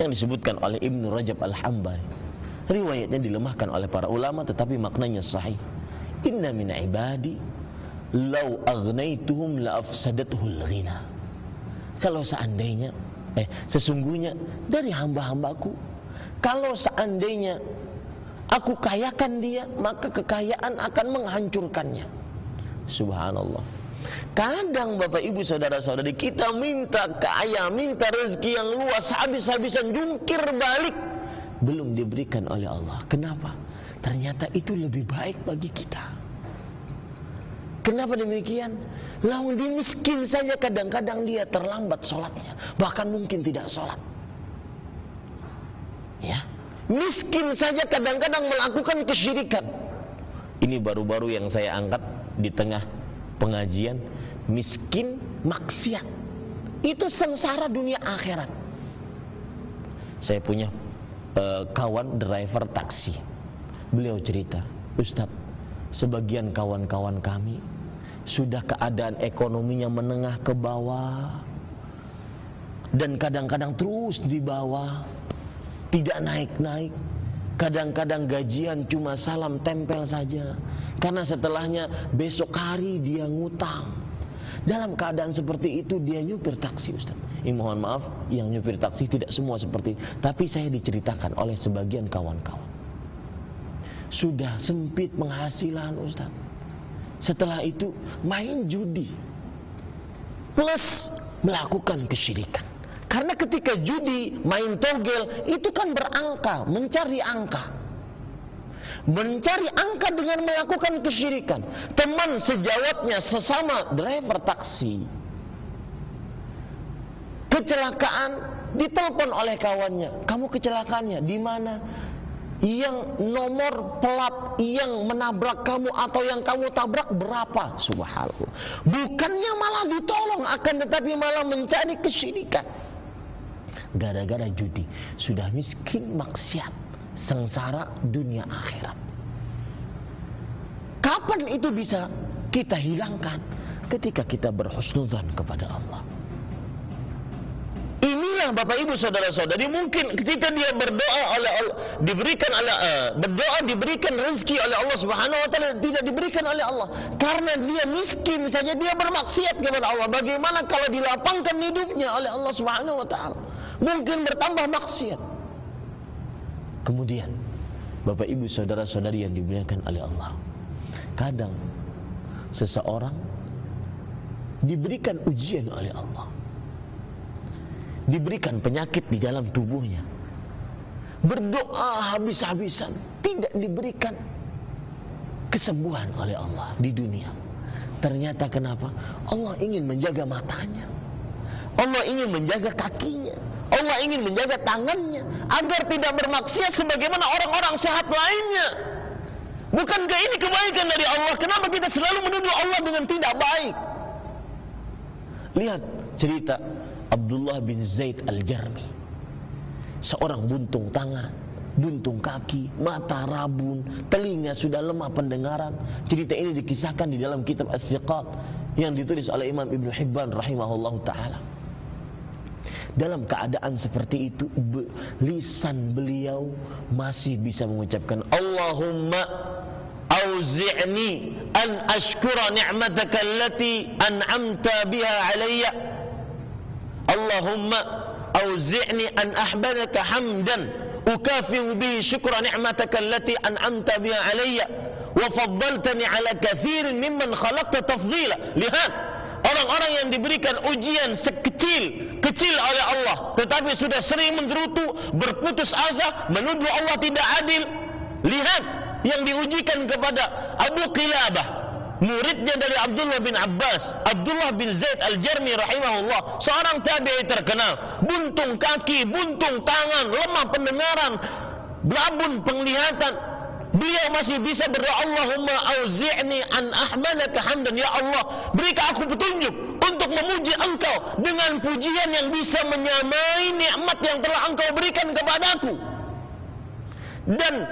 yang disebutkan oleh Ibnu Rajab Al-Hambali. Riwayatnya dilemahkan oleh para ulama tetapi maknanya sahih. Inna min ibadi Lau agnaituhum la afsadatuhul ghina Kalau seandainya Eh sesungguhnya dari hamba-hambaku Kalau seandainya Aku kayakan dia Maka kekayaan akan menghancurkannya. Subhanallah. Kadang Bapak Ibu Saudara-saudari Kita minta kaya Minta rezeki yang luas Habis-habisan jungkir balik Belum diberikan oleh Allah Kenapa? Ternyata itu lebih baik bagi kita. Kenapa demikian? Lalu dia miskin saja kadang-kadang dia terlambat sholatnya. Bahkan mungkin tidak sholat. Ya. Miskin saja kadang-kadang melakukan kesyirikan. Ini baru-baru yang saya angkat di tengah pengajian. Miskin maksiat. Itu sengsara dunia akhirat. Saya punya uh, kawan driver taksi. Beliau cerita, Ustadz, sebagian kawan-kawan kami sudah keadaan ekonominya menengah ke bawah dan kadang-kadang terus di bawah tidak naik-naik. Kadang-kadang gajian cuma salam tempel saja. Karena setelahnya besok hari dia ngutang dalam keadaan seperti itu dia nyupir taksi Ustaz ini mohon maaf yang nyupir taksi tidak semua seperti tapi saya diceritakan oleh sebagian kawan-kawan sudah sempit penghasilan Ustaz setelah itu main judi. Plus melakukan kesyirikan. Karena ketika judi, main togel, itu kan berangka, mencari angka. Mencari angka dengan melakukan kesyirikan. Teman sejawatnya sesama driver taksi. Kecelakaan ditelepon oleh kawannya. Kamu kecelakaannya di mana? yang nomor plat yang menabrak kamu atau yang kamu tabrak berapa subhanallah bukannya malah ditolong akan tetapi malah mencari kesyirikan gara-gara judi sudah miskin maksiat sengsara dunia akhirat kapan itu bisa kita hilangkan ketika kita berhusnudzan kepada Allah Inilah Bapak Ibu saudara-saudari mungkin ketika dia berdoa oleh Allah diberikan oleh uh, berdoa diberikan rezeki oleh Allah Subhanahu wa taala tidak diberikan oleh Allah karena dia miskin saja dia bermaksiat kepada Allah. Bagaimana kalau dilapangkan hidupnya oleh Allah Subhanahu wa taala? Mungkin bertambah maksiat. Kemudian Bapak Ibu saudara-saudari yang dimuliakan oleh Allah. Kadang seseorang diberikan ujian oleh Allah. Diberikan penyakit di dalam tubuhnya. Berdoa habis-habisan tidak diberikan kesembuhan oleh Allah di dunia. Ternyata kenapa? Allah ingin menjaga matanya. Allah ingin menjaga kakinya Allah ingin menjaga tangannya agar tidak bermaksiat sebagaimana orang-orang sehat lainnya. Bukankah ini kebaikan dari Allah? Kenapa kita selalu menuduh Allah dengan tidak baik? Lihat cerita Abdullah bin Zaid al-Jarmi. Seorang buntung tangan buntung kaki mata rabun telinga sudah lemah pendengaran. Cerita ini dikisahkan di dalam kitab As-Siqat yang ditulis oleh Imam Ibn Hibban rahimahullah ta'ala dalam keadaan seperti itu lisan beliau masih bisa mengucapkan Allahumma auzi'ni an ashkura ni'mataka allati an'amta biha alayya. Allahumma auzi'ni an ahbadaka hamdan ukafiu bihi syukra ni'mataka allati an'amta biha alayya wa faddaltani ala kathirin mimman khalaqta tafdila. Lihat orang-orang yang diberikan ujian sekecil kecil oleh Allah tetapi sudah sering menggerutu berputus asa menuduh Allah tidak adil lihat yang diujikan kepada Abu Qilabah muridnya dari Abdullah bin Abbas, Abdullah bin Zaid Al-Jarmi rahimahullah, seorang tabi'i terkenal, buntung kaki, buntung tangan, lemah pendengaran, belabun penglihatan. Beliau masih bisa berdoa Allahumma auzi'ni an ahmadaka hamdan ya Allah berikan aku petunjuk untuk memuji engkau dengan pujian yang bisa menyamai nikmat yang telah engkau berikan kepadaku dan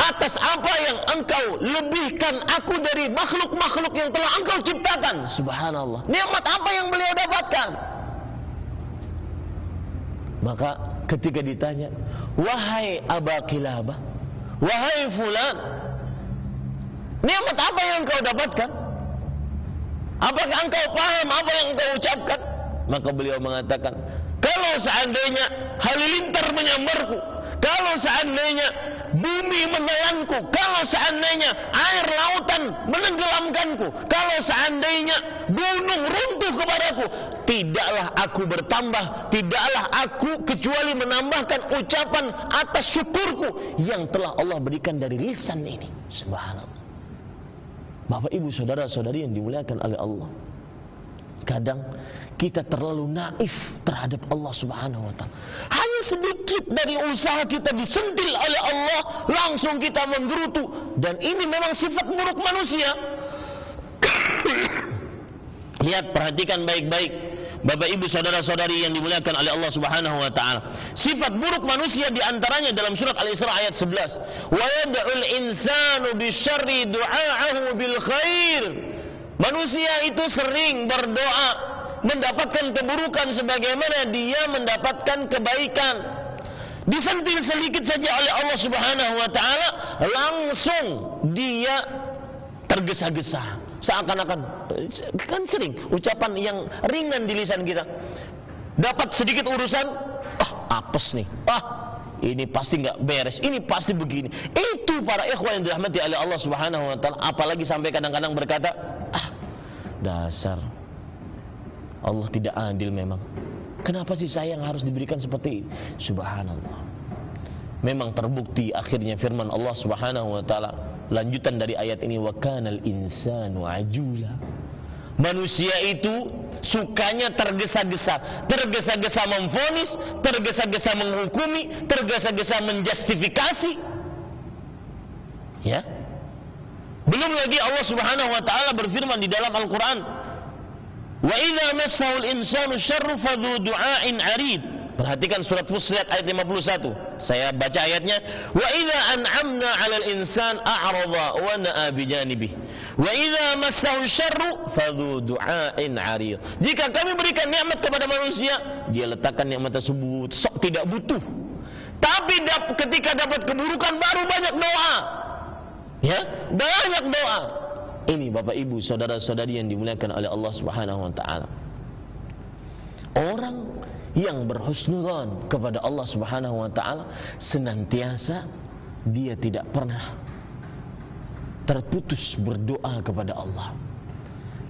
atas apa yang engkau lebihkan aku dari makhluk-makhluk yang telah engkau ciptakan. Subhanallah. Nikmat apa yang beliau dapatkan? Maka ketika ditanya, wahai Aba Kilabah, wahai fulan, nikmat apa yang engkau dapatkan? Apakah engkau paham apa yang engkau ucapkan? Maka beliau mengatakan, kalau seandainya halilintar menyambarku, kalau seandainya bumi menelanku, kalau seandainya air lautan menenggelamkanku, kalau seandainya gunung runtuh kepadaku, tidaklah aku bertambah, tidaklah aku kecuali menambahkan ucapan atas syukurku yang telah Allah berikan dari lisan ini. Subhanallah. Bapak ibu saudara saudari yang dimuliakan oleh Allah. terkadang kita terlalu naif terhadap Allah Subhanahu wa taala. Hanya sedikit dari usaha kita disentil oleh Allah, langsung kita menggerutu dan ini memang sifat buruk manusia. Lihat perhatikan baik-baik Bapak Ibu saudara-saudari yang dimuliakan oleh Allah Subhanahu wa taala. Sifat buruk manusia di antaranya dalam surat Al-Isra ayat 11. Wa yad'ul insanu bisyarri du'aahu bil khair. Manusia itu sering berdoa mendapatkan keburukan sebagaimana dia mendapatkan kebaikan. Disentil sedikit saja oleh Allah Subhanahu wa taala, langsung dia tergesa-gesa. Seakan-akan kan sering ucapan yang ringan di lisan kita. Dapat sedikit urusan ah apes nih. Ah ini pasti nggak beres ini pasti begini. Itu para ikhwan yang dirahmati oleh Allah Subhanahu wa taala apalagi sampai kadang-kadang berkata ah dasar Allah tidak adil memang. Kenapa sih saya yang harus diberikan seperti subhanallah. Memang terbukti akhirnya firman Allah Subhanahu wa taala. Lanjutan dari ayat ini wa kanal insanu ajula. Manusia itu sukanya tergesa-gesa. Tergesa-gesa memfonis tergesa-gesa menghukumi tergesa-gesa menjustifikasi. Ya? Belum lagi Allah Subhanahu wa taala berfirman di dalam Al-Qur'an wa idza massahu al-insanu syarru fadhu du'ain 'arid Perhatikan surat Fussilat ayat 51. Saya baca ayatnya. Wa idza an'amna 'alal insan a'rada wa na'a bi janibihi. Wa idza massahu syarru fadhu du'ain 'arid. Jika kami berikan nikmat kepada manusia, dia letakkan nikmat tersebut sok tidak butuh. Tapi ketika dapat keburukan baru banyak doa. Ya, banyak doa. Ini Bapak Ibu, saudara-saudari yang dimuliakan oleh Allah Subhanahu wa taala. Orang yang berhusnudzon kepada Allah Subhanahu wa taala senantiasa dia tidak pernah terputus berdoa kepada Allah.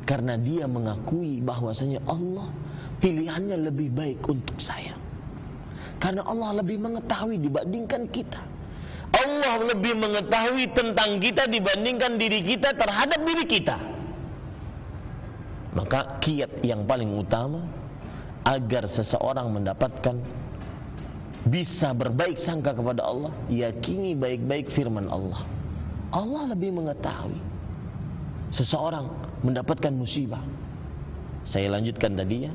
Karena dia mengakui bahwasanya Allah pilihannya lebih baik untuk saya. Karena Allah lebih mengetahui dibandingkan kita Allah lebih mengetahui tentang kita dibandingkan diri kita terhadap diri kita. Maka kiat yang paling utama agar seseorang mendapatkan bisa berbaik sangka kepada Allah yakini baik-baik firman Allah. Allah lebih mengetahui seseorang mendapatkan musibah. Saya lanjutkan tadi ya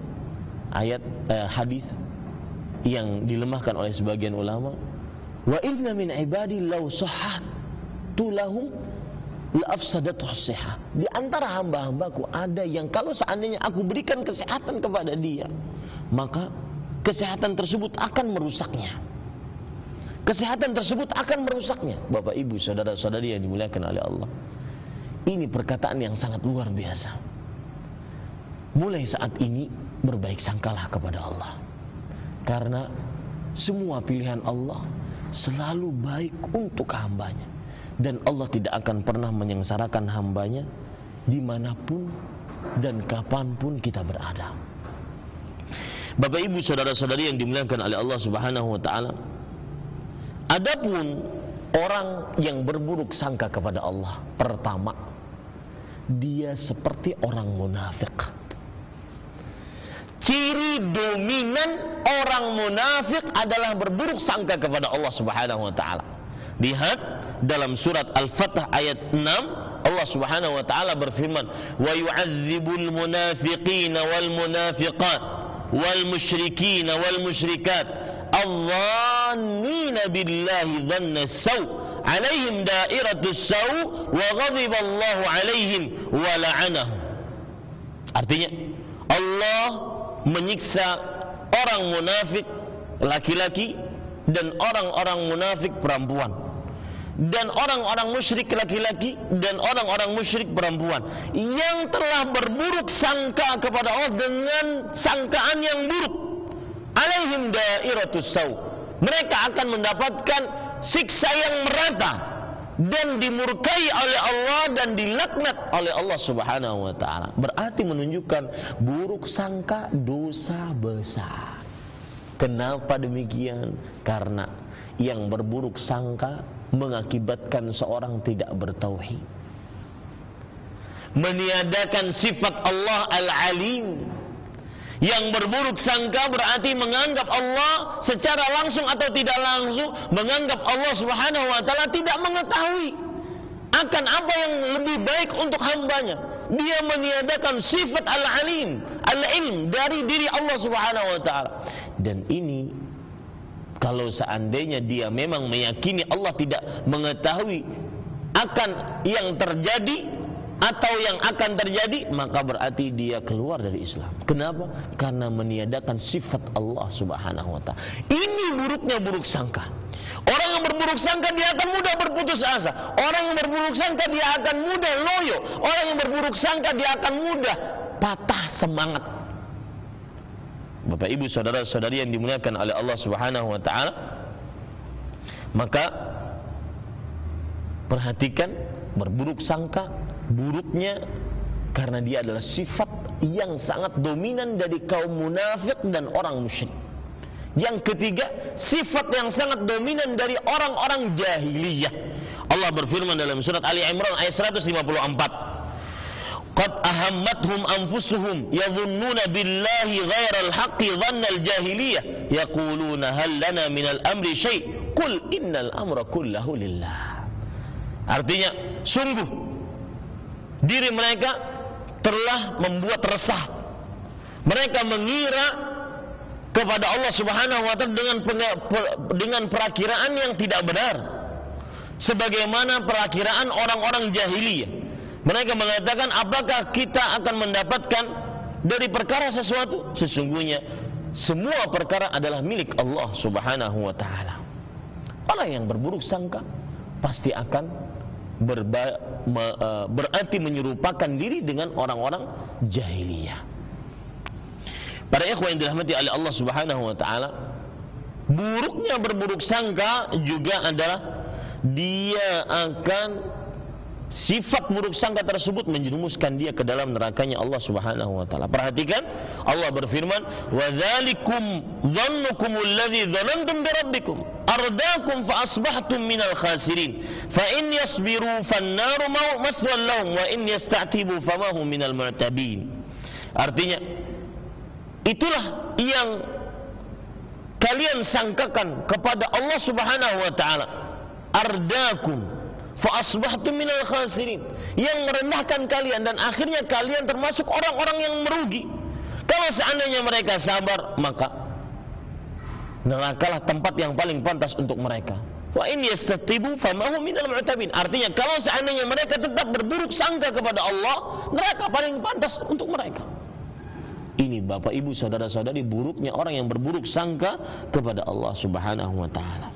ayat eh, hadis yang dilemahkan oleh sebagian ulama wa inna min ibadi law sahhatu lahum di antara hamba-hambaku ada yang kalau seandainya aku berikan kesehatan kepada dia maka kesehatan tersebut akan merusaknya. Kesehatan tersebut akan merusaknya. Bapak Ibu, saudara-saudari yang dimuliakan oleh Allah. Ini perkataan yang sangat luar biasa. Mulai saat ini berbaik sangkalah kepada Allah. Karena semua pilihan Allah selalu baik untuk hambanya. Dan Allah tidak akan pernah menyengsarakan hambanya di mana pun dan kapan pun kita berada. Bapak Ibu saudara-saudari yang dimuliakan oleh Allah Subhanahu wa taala. Adapun orang yang berburuk sangka kepada Allah, pertama dia seperti orang munafik. ciri dominan orang munafik adalah berburuk sangka kepada Allah Subhanahu wa taala. Lihat dalam surat Al-Fath ayat 6 Allah Subhanahu wa taala berfirman, "Wa yu'adzibul munafiqina wal munafiqat wal musyrikin wal musyrikat adh-dhannina billahi dhanna saw" alaihim da'iratus saw wa ghadiba Allah alaihim wa la'anahum artinya Allah menyiksa orang munafik laki-laki dan orang-orang munafik perempuan. Dan orang-orang musyrik laki-laki dan orang-orang musyrik perempuan. Yang telah berburuk sangka kepada Allah dengan sangkaan yang buruk. Alaihim dairatus sau mereka akan mendapatkan siksa yang merata dan dimurkai oleh Allah dan dilaknat oleh Allah Subhanahu wa taala berarti menunjukkan buruk sangka dosa besar kenapa demikian karena yang berburuk sangka mengakibatkan seorang tidak bertauhid. meniadakan sifat Allah Al-Alim. Yang berburuk sangka berarti menganggap Allah secara langsung atau tidak langsung menganggap Allah Subhanahu wa taala tidak mengetahui akan apa yang lebih baik untuk hambanya. Dia meniadakan sifat al-alim, al-ilm dari diri Allah Subhanahu wa taala. Dan ini kalau seandainya dia memang meyakini Allah tidak mengetahui akan yang terjadi atau yang akan terjadi maka berarti dia keluar dari Islam. Kenapa? Karena meniadakan sifat Allah Subhanahu wa taala. Ini buruknya buruk sangka. Orang yang berburuk sangka dia akan mudah berputus asa. Orang yang berburuk sangka dia akan mudah loyo. Orang yang berburuk sangka dia akan mudah patah semangat. Bapak Ibu saudara-saudari yang dimuliakan oleh Allah Subhanahu wa taala. Maka perhatikan berburuk sangka buruknya karena dia adalah sifat yang sangat dominan dari kaum munafik dan orang musyrik. Yang ketiga, sifat yang sangat dominan dari orang-orang jahiliyah. Allah berfirman dalam surat Ali Imran ayat 154. Qad ahammathum anfusuhum yadhunnuna billahi ghairal haqqi dhannal jahiliyah yaquluna hal lana minal amri syai' qul innal amra kullahu lillah. Artinya, sungguh diri mereka telah membuat resah. Mereka mengira kepada Allah Subhanahu wa taala dengan dengan perakiraan yang tidak benar. Sebagaimana perakiraan orang-orang jahiliyah. Mereka mengatakan apakah kita akan mendapatkan dari perkara sesuatu? Sesungguhnya semua perkara adalah milik Allah Subhanahu wa taala. Orang yang berburuk sangka pasti akan berba, me, uh, berarti menyerupakan diri dengan orang-orang jahiliyah. Para ikhwan yang dirahmati oleh Allah Subhanahu wa taala, buruknya berburuk sangka juga adalah dia akan sifat buruk sangka tersebut menjerumuskan dia ke dalam nerakanya Allah Subhanahu wa taala. Perhatikan Allah berfirman, "Wa dzalikum dhannukum alladhi dhanantum bi rabbikum ardaakum fa asbahtum minal khasirin. Fa in yasbiru fan-naru maswan lahum wa in yasta'tibu fama hum minal mu'tabin." Artinya Itulah yang kalian sangkakan kepada Allah Subhanahu wa taala. Ardakum fa asbahtum minal khasirin. Yang merendahkan kalian dan akhirnya kalian termasuk orang-orang yang merugi. Kalau seandainya mereka sabar, maka nerakalah tempat yang paling pantas untuk mereka. Wa in yastatibu famahu minal mu'tabin. Artinya kalau seandainya mereka tetap berburuk sangka kepada Allah, neraka paling pantas untuk mereka. Ini Bapak Ibu saudara-saudari buruknya orang yang berburuk sangka kepada Allah Subhanahu wa taala.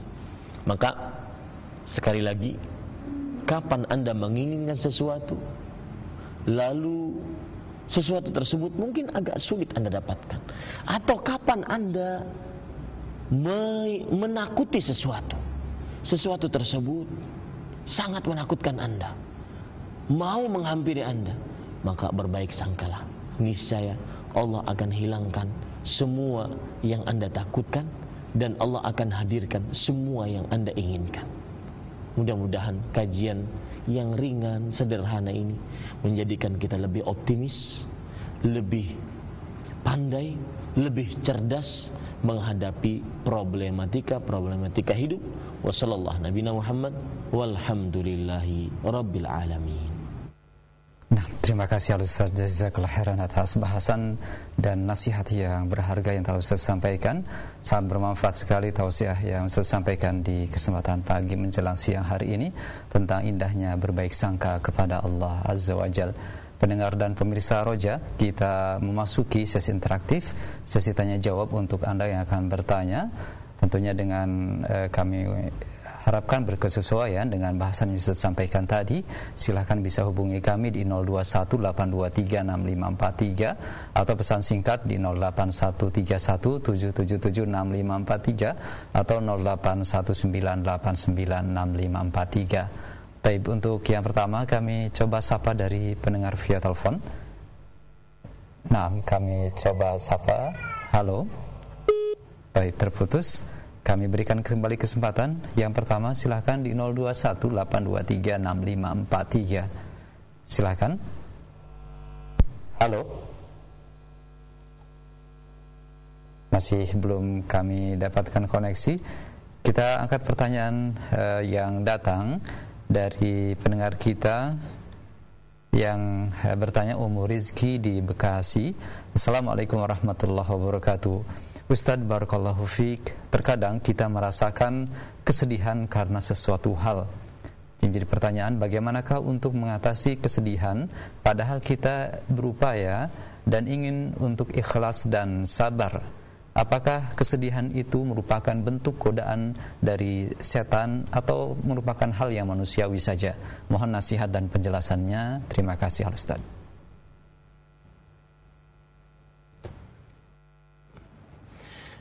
Maka sekali lagi kapan Anda menginginkan sesuatu lalu sesuatu tersebut mungkin agak sulit Anda dapatkan. Atau kapan Anda menakuti sesuatu. Sesuatu tersebut sangat menakutkan Anda. Mau menghampiri Anda maka berbaik sangkalah. Niscaya Allah akan hilangkan semua yang Anda takutkan dan Allah akan hadirkan semua yang Anda inginkan. Mudah-mudahan kajian yang ringan, sederhana ini menjadikan kita lebih optimis, lebih pandai, lebih cerdas menghadapi problematika-problematika hidup. Wassalamualaikum warahmatullahi wabarakatuh. Nah, terima kasih Al Ustaz khairan atas bahasan dan nasihat yang berharga yang telah Ustaz sampaikan. Sangat bermanfaat sekali tausiah yang Ustaz sampaikan di kesempatan pagi menjelang siang hari ini tentang indahnya berbaik sangka kepada Allah Azza wa Jal. Pendengar dan pemirsa Roja, kita memasuki sesi interaktif, sesi tanya jawab untuk Anda yang akan bertanya. Tentunya dengan eh, kami harapkan berkesesuaian dengan bahasan yang Ustaz sampaikan tadi. Silahkan bisa hubungi kami di 0218236543 atau pesan singkat di 08131776543 atau 0819896543 Taib untuk yang pertama kami coba sapa dari pendengar via telepon. Nah kami coba sapa. Halo. Baik terputus kami berikan kembali kesempatan. Yang pertama silahkan di 0218236543. Silahkan. Halo. Masih belum kami dapatkan koneksi. Kita angkat pertanyaan uh, yang datang dari pendengar kita yang uh, bertanya umur Rizki di Bekasi. Assalamualaikum warahmatullahi wabarakatuh. Ustadz Barakallahu Fik Terkadang kita merasakan kesedihan karena sesuatu hal Yang jadi pertanyaan bagaimanakah untuk mengatasi kesedihan Padahal kita berupaya dan ingin untuk ikhlas dan sabar Apakah kesedihan itu merupakan bentuk godaan dari setan atau merupakan hal yang manusiawi saja? Mohon nasihat dan penjelasannya. Terima kasih Al Ustaz.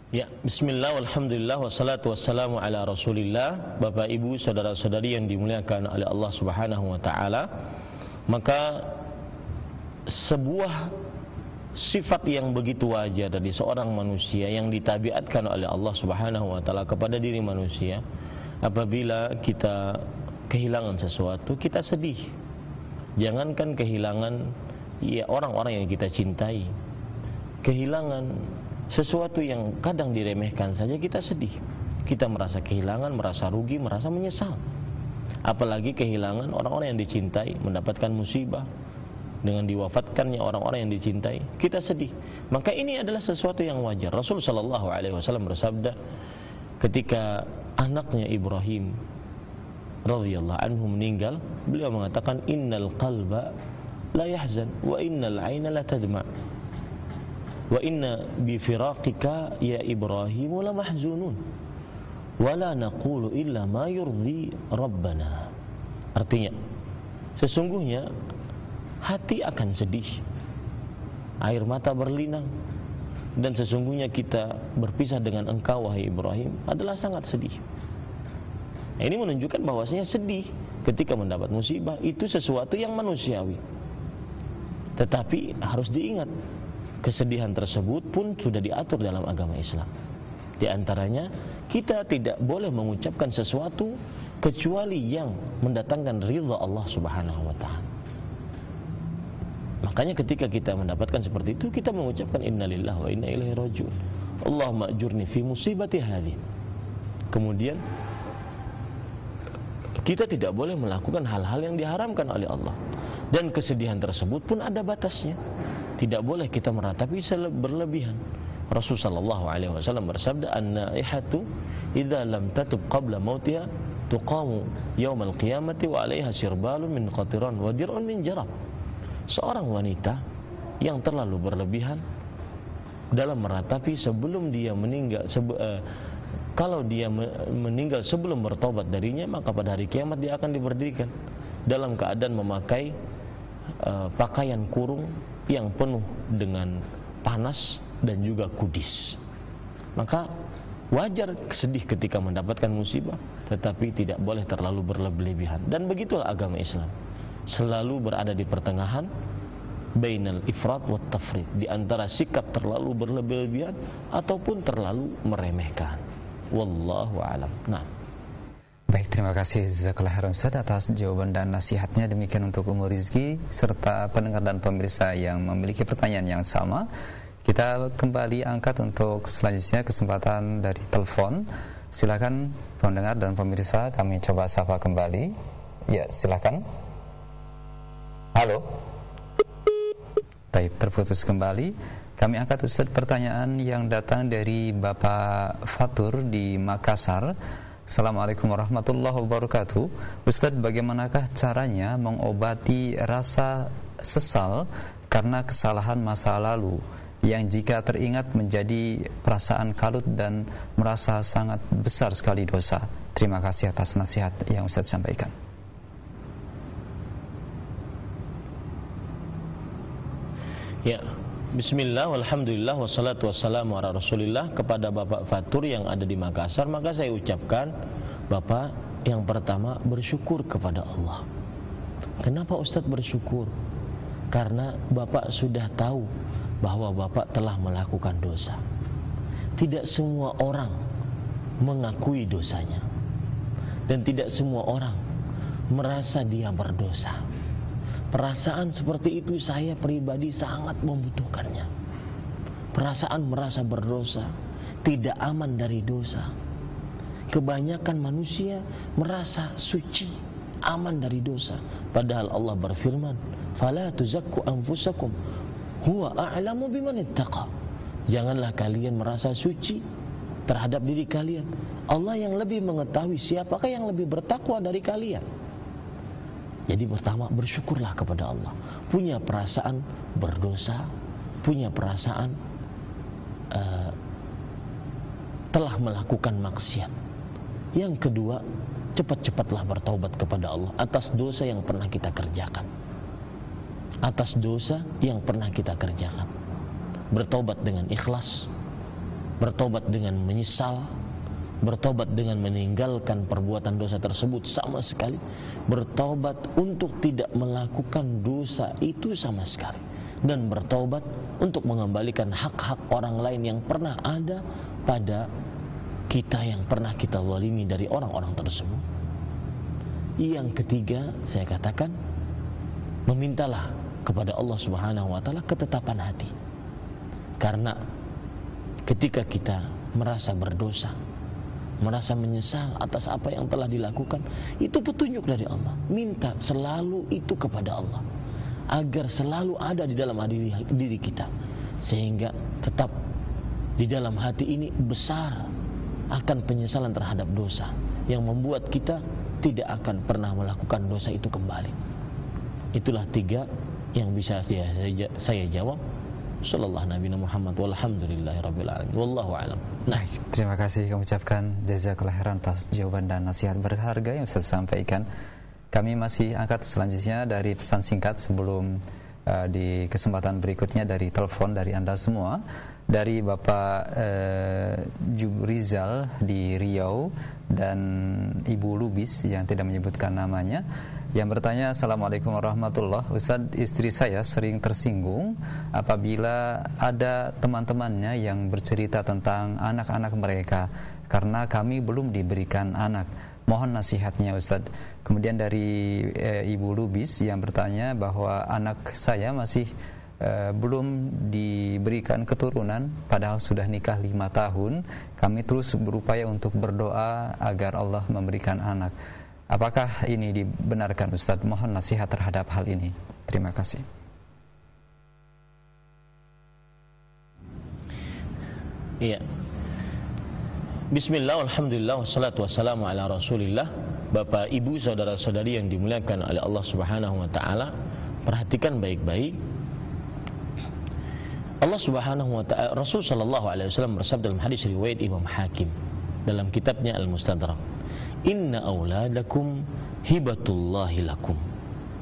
Ya, bismillah, alhamdulillah, wassalatu wassalamu ala rasulillah. Bapak ibu, saudara-saudari yang dimuliakan oleh Allah subhanahu wa ta'ala. Maka sebuah sifat yang begitu wajar dari seorang manusia yang ditabiatkan oleh Allah Subhanahu wa taala kepada diri manusia apabila kita kehilangan sesuatu kita sedih. Jangankan kehilangan ya orang-orang yang kita cintai. Kehilangan sesuatu yang kadang diremehkan saja kita sedih kita merasa kehilangan merasa rugi merasa menyesal apalagi kehilangan orang-orang yang dicintai mendapatkan musibah dengan diwafatkannya orang-orang yang dicintai, kita sedih. Maka ini adalah sesuatu yang wajar. Rasul sallallahu alaihi wasallam bersabda ketika anaknya Ibrahim radhiyallahu anhu meninggal, beliau mengatakan innal qalba la yahzan wa innal aina la tadma. Wa inna bi firaqika ya Ibrahim la mahzunun. Wala naqulu illa ma yurdi rabbana. Artinya, sesungguhnya hati akan sedih air mata berlinang dan sesungguhnya kita berpisah dengan engkau wahai Ibrahim adalah sangat sedih ini menunjukkan bahwasanya sedih ketika mendapat musibah itu sesuatu yang manusiawi tetapi harus diingat kesedihan tersebut pun sudah diatur dalam agama Islam di antaranya kita tidak boleh mengucapkan sesuatu kecuali yang mendatangkan ridha Allah Subhanahu wa taala Makanya ketika kita mendapatkan seperti itu kita mengucapkan innalillahi wa inna ilaihi rajiun. Allahumma ajurni fi musibati hadhi. Kemudian kita tidak boleh melakukan hal-hal yang diharamkan oleh Allah. Dan kesedihan tersebut pun ada batasnya. Tidak boleh kita meratapi berlebihan. Rasulullah sallallahu alaihi wasallam bersabda an-naihatu idza lam tatub qabla mautiha tuqamu yaumal qiyamati wa 'alaiha sirbalun min qatiran wa dir'un min jarab seorang wanita yang terlalu berlebihan dalam meratapi sebelum dia meninggal sebe, uh, kalau dia meninggal sebelum bertobat darinya maka pada hari kiamat dia akan diberdirikan dalam keadaan memakai uh, pakaian kurung yang penuh dengan panas dan juga kudis. Maka wajar sedih ketika mendapatkan musibah tetapi tidak boleh terlalu berlebihan. Dan begitulah agama Islam. Selalu berada di pertengahan bainal ifrat wa tafrid. Di antara sikap terlalu berlebih-lebihan ataupun terlalu meremehkan. Wallahu alam. Nah Baik, terima kasih Zakallah Heron Ustaz atas jawaban dan nasihatnya Demikian untuk umur rizki serta pendengar dan pemirsa yang memiliki pertanyaan yang sama Kita kembali angkat untuk selanjutnya kesempatan dari telepon Silakan pendengar dan pemirsa kami coba sapa kembali Ya, silakan. Halo. Taib terputus kembali. Kami angkat Ustaz pertanyaan yang datang dari Bapak Fatur di Makassar. Assalamualaikum warahmatullahi wabarakatuh. Ustaz, bagaimanakah caranya mengobati rasa sesal karena kesalahan masa lalu yang jika teringat menjadi perasaan kalut dan merasa sangat besar sekali dosa? Terima kasih atas nasihat yang Ustaz sampaikan. Ya, Bismillah, Alhamdulillah, wassalatu wassalamu ala rasulillah. Kepada Bapak Fatur yang ada di Makassar Maka saya ucapkan Bapak yang pertama bersyukur kepada Allah. Kenapa Ustadz bersyukur? Karena Bapak sudah tahu Bahwa Bapak telah melakukan dosa. Tidak semua orang Mengakui dosanya. Dan tidak semua orang Merasa dia berdosa Perasaan seperti itu saya pribadi sangat membutuhkannya. Perasaan merasa berdosa, tidak aman dari dosa. Kebanyakan manusia merasa suci, aman dari dosa. Padahal Allah berfirman, "Fala tuzakku anfusakum, huwa a'lamu biman ittaqa." Janganlah kalian merasa suci terhadap diri kalian. Allah yang lebih mengetahui siapakah yang lebih bertakwa dari kalian. Jadi pertama bersyukurlah kepada Allah. Punya perasaan berdosa, punya perasaan uh, telah melakukan maksiat. Yang kedua, cepat-cepatlah bertaubat kepada Allah atas dosa yang pernah kita kerjakan. Atas dosa yang pernah kita kerjakan. Bertobat dengan ikhlas, bertobat dengan menyesal, bertobat dengan meninggalkan perbuatan dosa tersebut sama sekali. Bertobat untuk tidak melakukan dosa itu sama sekali. Dan bertobat untuk mengembalikan hak-hak orang lain yang pernah ada pada kita yang pernah kita walimi dari orang-orang tersebut. Yang ketiga saya katakan memintalah kepada Allah Subhanahu wa taala ketetapan hati. Karena ketika kita merasa berdosa merasa menyesal atas apa yang telah dilakukan itu petunjuk dari Allah. Minta selalu itu kepada Allah. Agar selalu ada di dalam diri, diri kita. Sehingga tetap di dalam hati ini besar akan penyesalan terhadap dosa. Yang membuat kita tidak akan pernah melakukan dosa itu kembali. Itulah tiga yang bisa saya, saya jawab sallallahu nabi Muhammad walhamdulillahi rabbil alamin. Wallahu alam. Nah. Terima kasih kami ucapkan jazakallah khairan atas jawaban dan nasihat berharga yang Ustaz sampaikan kami masih angkat selanjutnya dari pesan singkat sebelum uh, di kesempatan berikutnya dari telepon dari Anda semua. Dari Bapak uh, Jubrizal di Riau dan Ibu Lubis yang tidak menyebutkan namanya yang bertanya Assalamualaikum warahmatullah. Ustaz istri saya sering tersinggung apabila ada teman-temannya yang bercerita tentang anak-anak mereka karena kami belum diberikan anak. Mohon nasihatnya Ustaz. Kemudian dari e, Ibu Lubis yang bertanya bahwa anak saya masih e, belum diberikan keturunan padahal sudah nikah lima tahun kami terus berupaya untuk berdoa agar Allah memberikan anak Apakah ini dibenarkan Ustadz? Mohon nasihat terhadap hal ini. Terima kasih. Iya. Bismillah, Alhamdulillah, wassalatu wassalamu ala rasulillah Bapak, ibu, saudara-saudari yang dimuliakan oleh Allah subhanahu wa ta'ala Perhatikan baik-baik Allah subhanahu wa ta'ala Rasul sallallahu alaihi wasallam bersabda dalam hadis riwayat Imam Hakim Dalam kitabnya Al-Mustadrak inna auladakum hibatullahi lakum.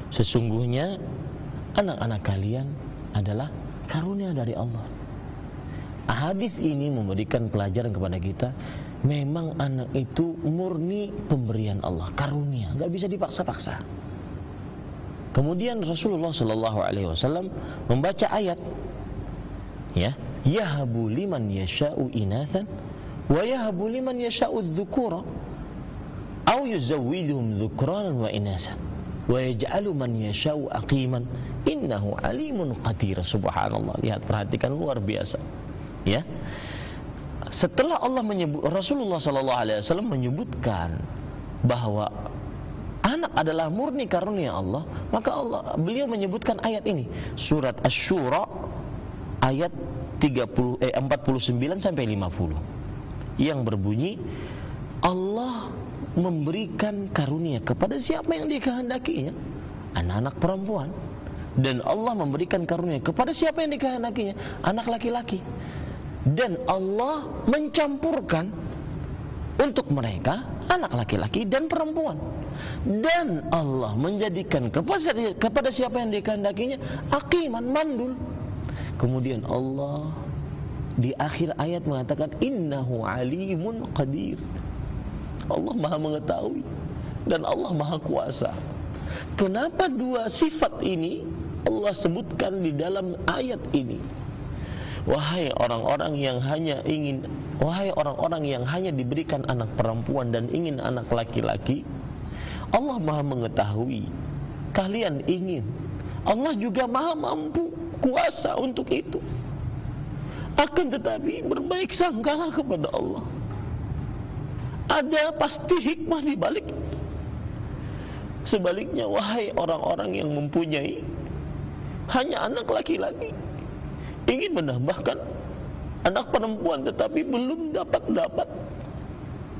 Sesungguhnya anak-anak kalian adalah karunia dari Allah. Hadis ini memberikan pelajaran kepada kita memang anak itu murni pemberian Allah karunia. Nggak bisa dipaksa-paksa. Kemudian Rasulullah Shallallahu Alaihi Wasallam membaca ayat ya yahabu liman yasha'u inathan wa yahabu liman yasha'u dzukura au yuzawwiduhum dhukranan wa inasan. Wa yaj'alu man yashau aqiman. Innahu alimun qadir. Subhanallah. Lihat perhatikan. Luar biasa. Ya. Setelah Allah menyebut Rasulullah sallallahu alaihi wasallam menyebutkan bahwa anak adalah murni karunia Allah maka Allah beliau menyebutkan ayat ini. Surat asy-syura ayat 30 eh 49 sampai 50 yang berbunyi Allah memberikan karunia kepada siapa yang dikehendakinya anak-anak perempuan. Dan Allah memberikan karunia kepada siapa yang dikehendakinya? Anak laki-laki. Dan Allah mencampurkan untuk mereka anak laki-laki dan perempuan. Dan Allah menjadikan kepada, siapa yang dikehendakinya? Akiman mandul. Kemudian Allah di akhir ayat mengatakan innahu alimun qadir Allah maha mengetahui dan Allah maha kuasa. Kenapa dua sifat ini Allah sebutkan di dalam ayat ini? Wahai orang-orang yang hanya ingin wahai orang-orang yang hanya diberikan anak perempuan dan ingin anak laki-laki Allah maha mengetahui. Kalian ingin Allah juga maha mampu kuasa untuk itu. Akan tetapi berbaik sangkalah kepada Allah ada pasti hikmah di balik. Sebaliknya wahai orang-orang yang mempunyai hanya anak laki-laki ingin menambahkan anak perempuan tetapi belum dapat dapat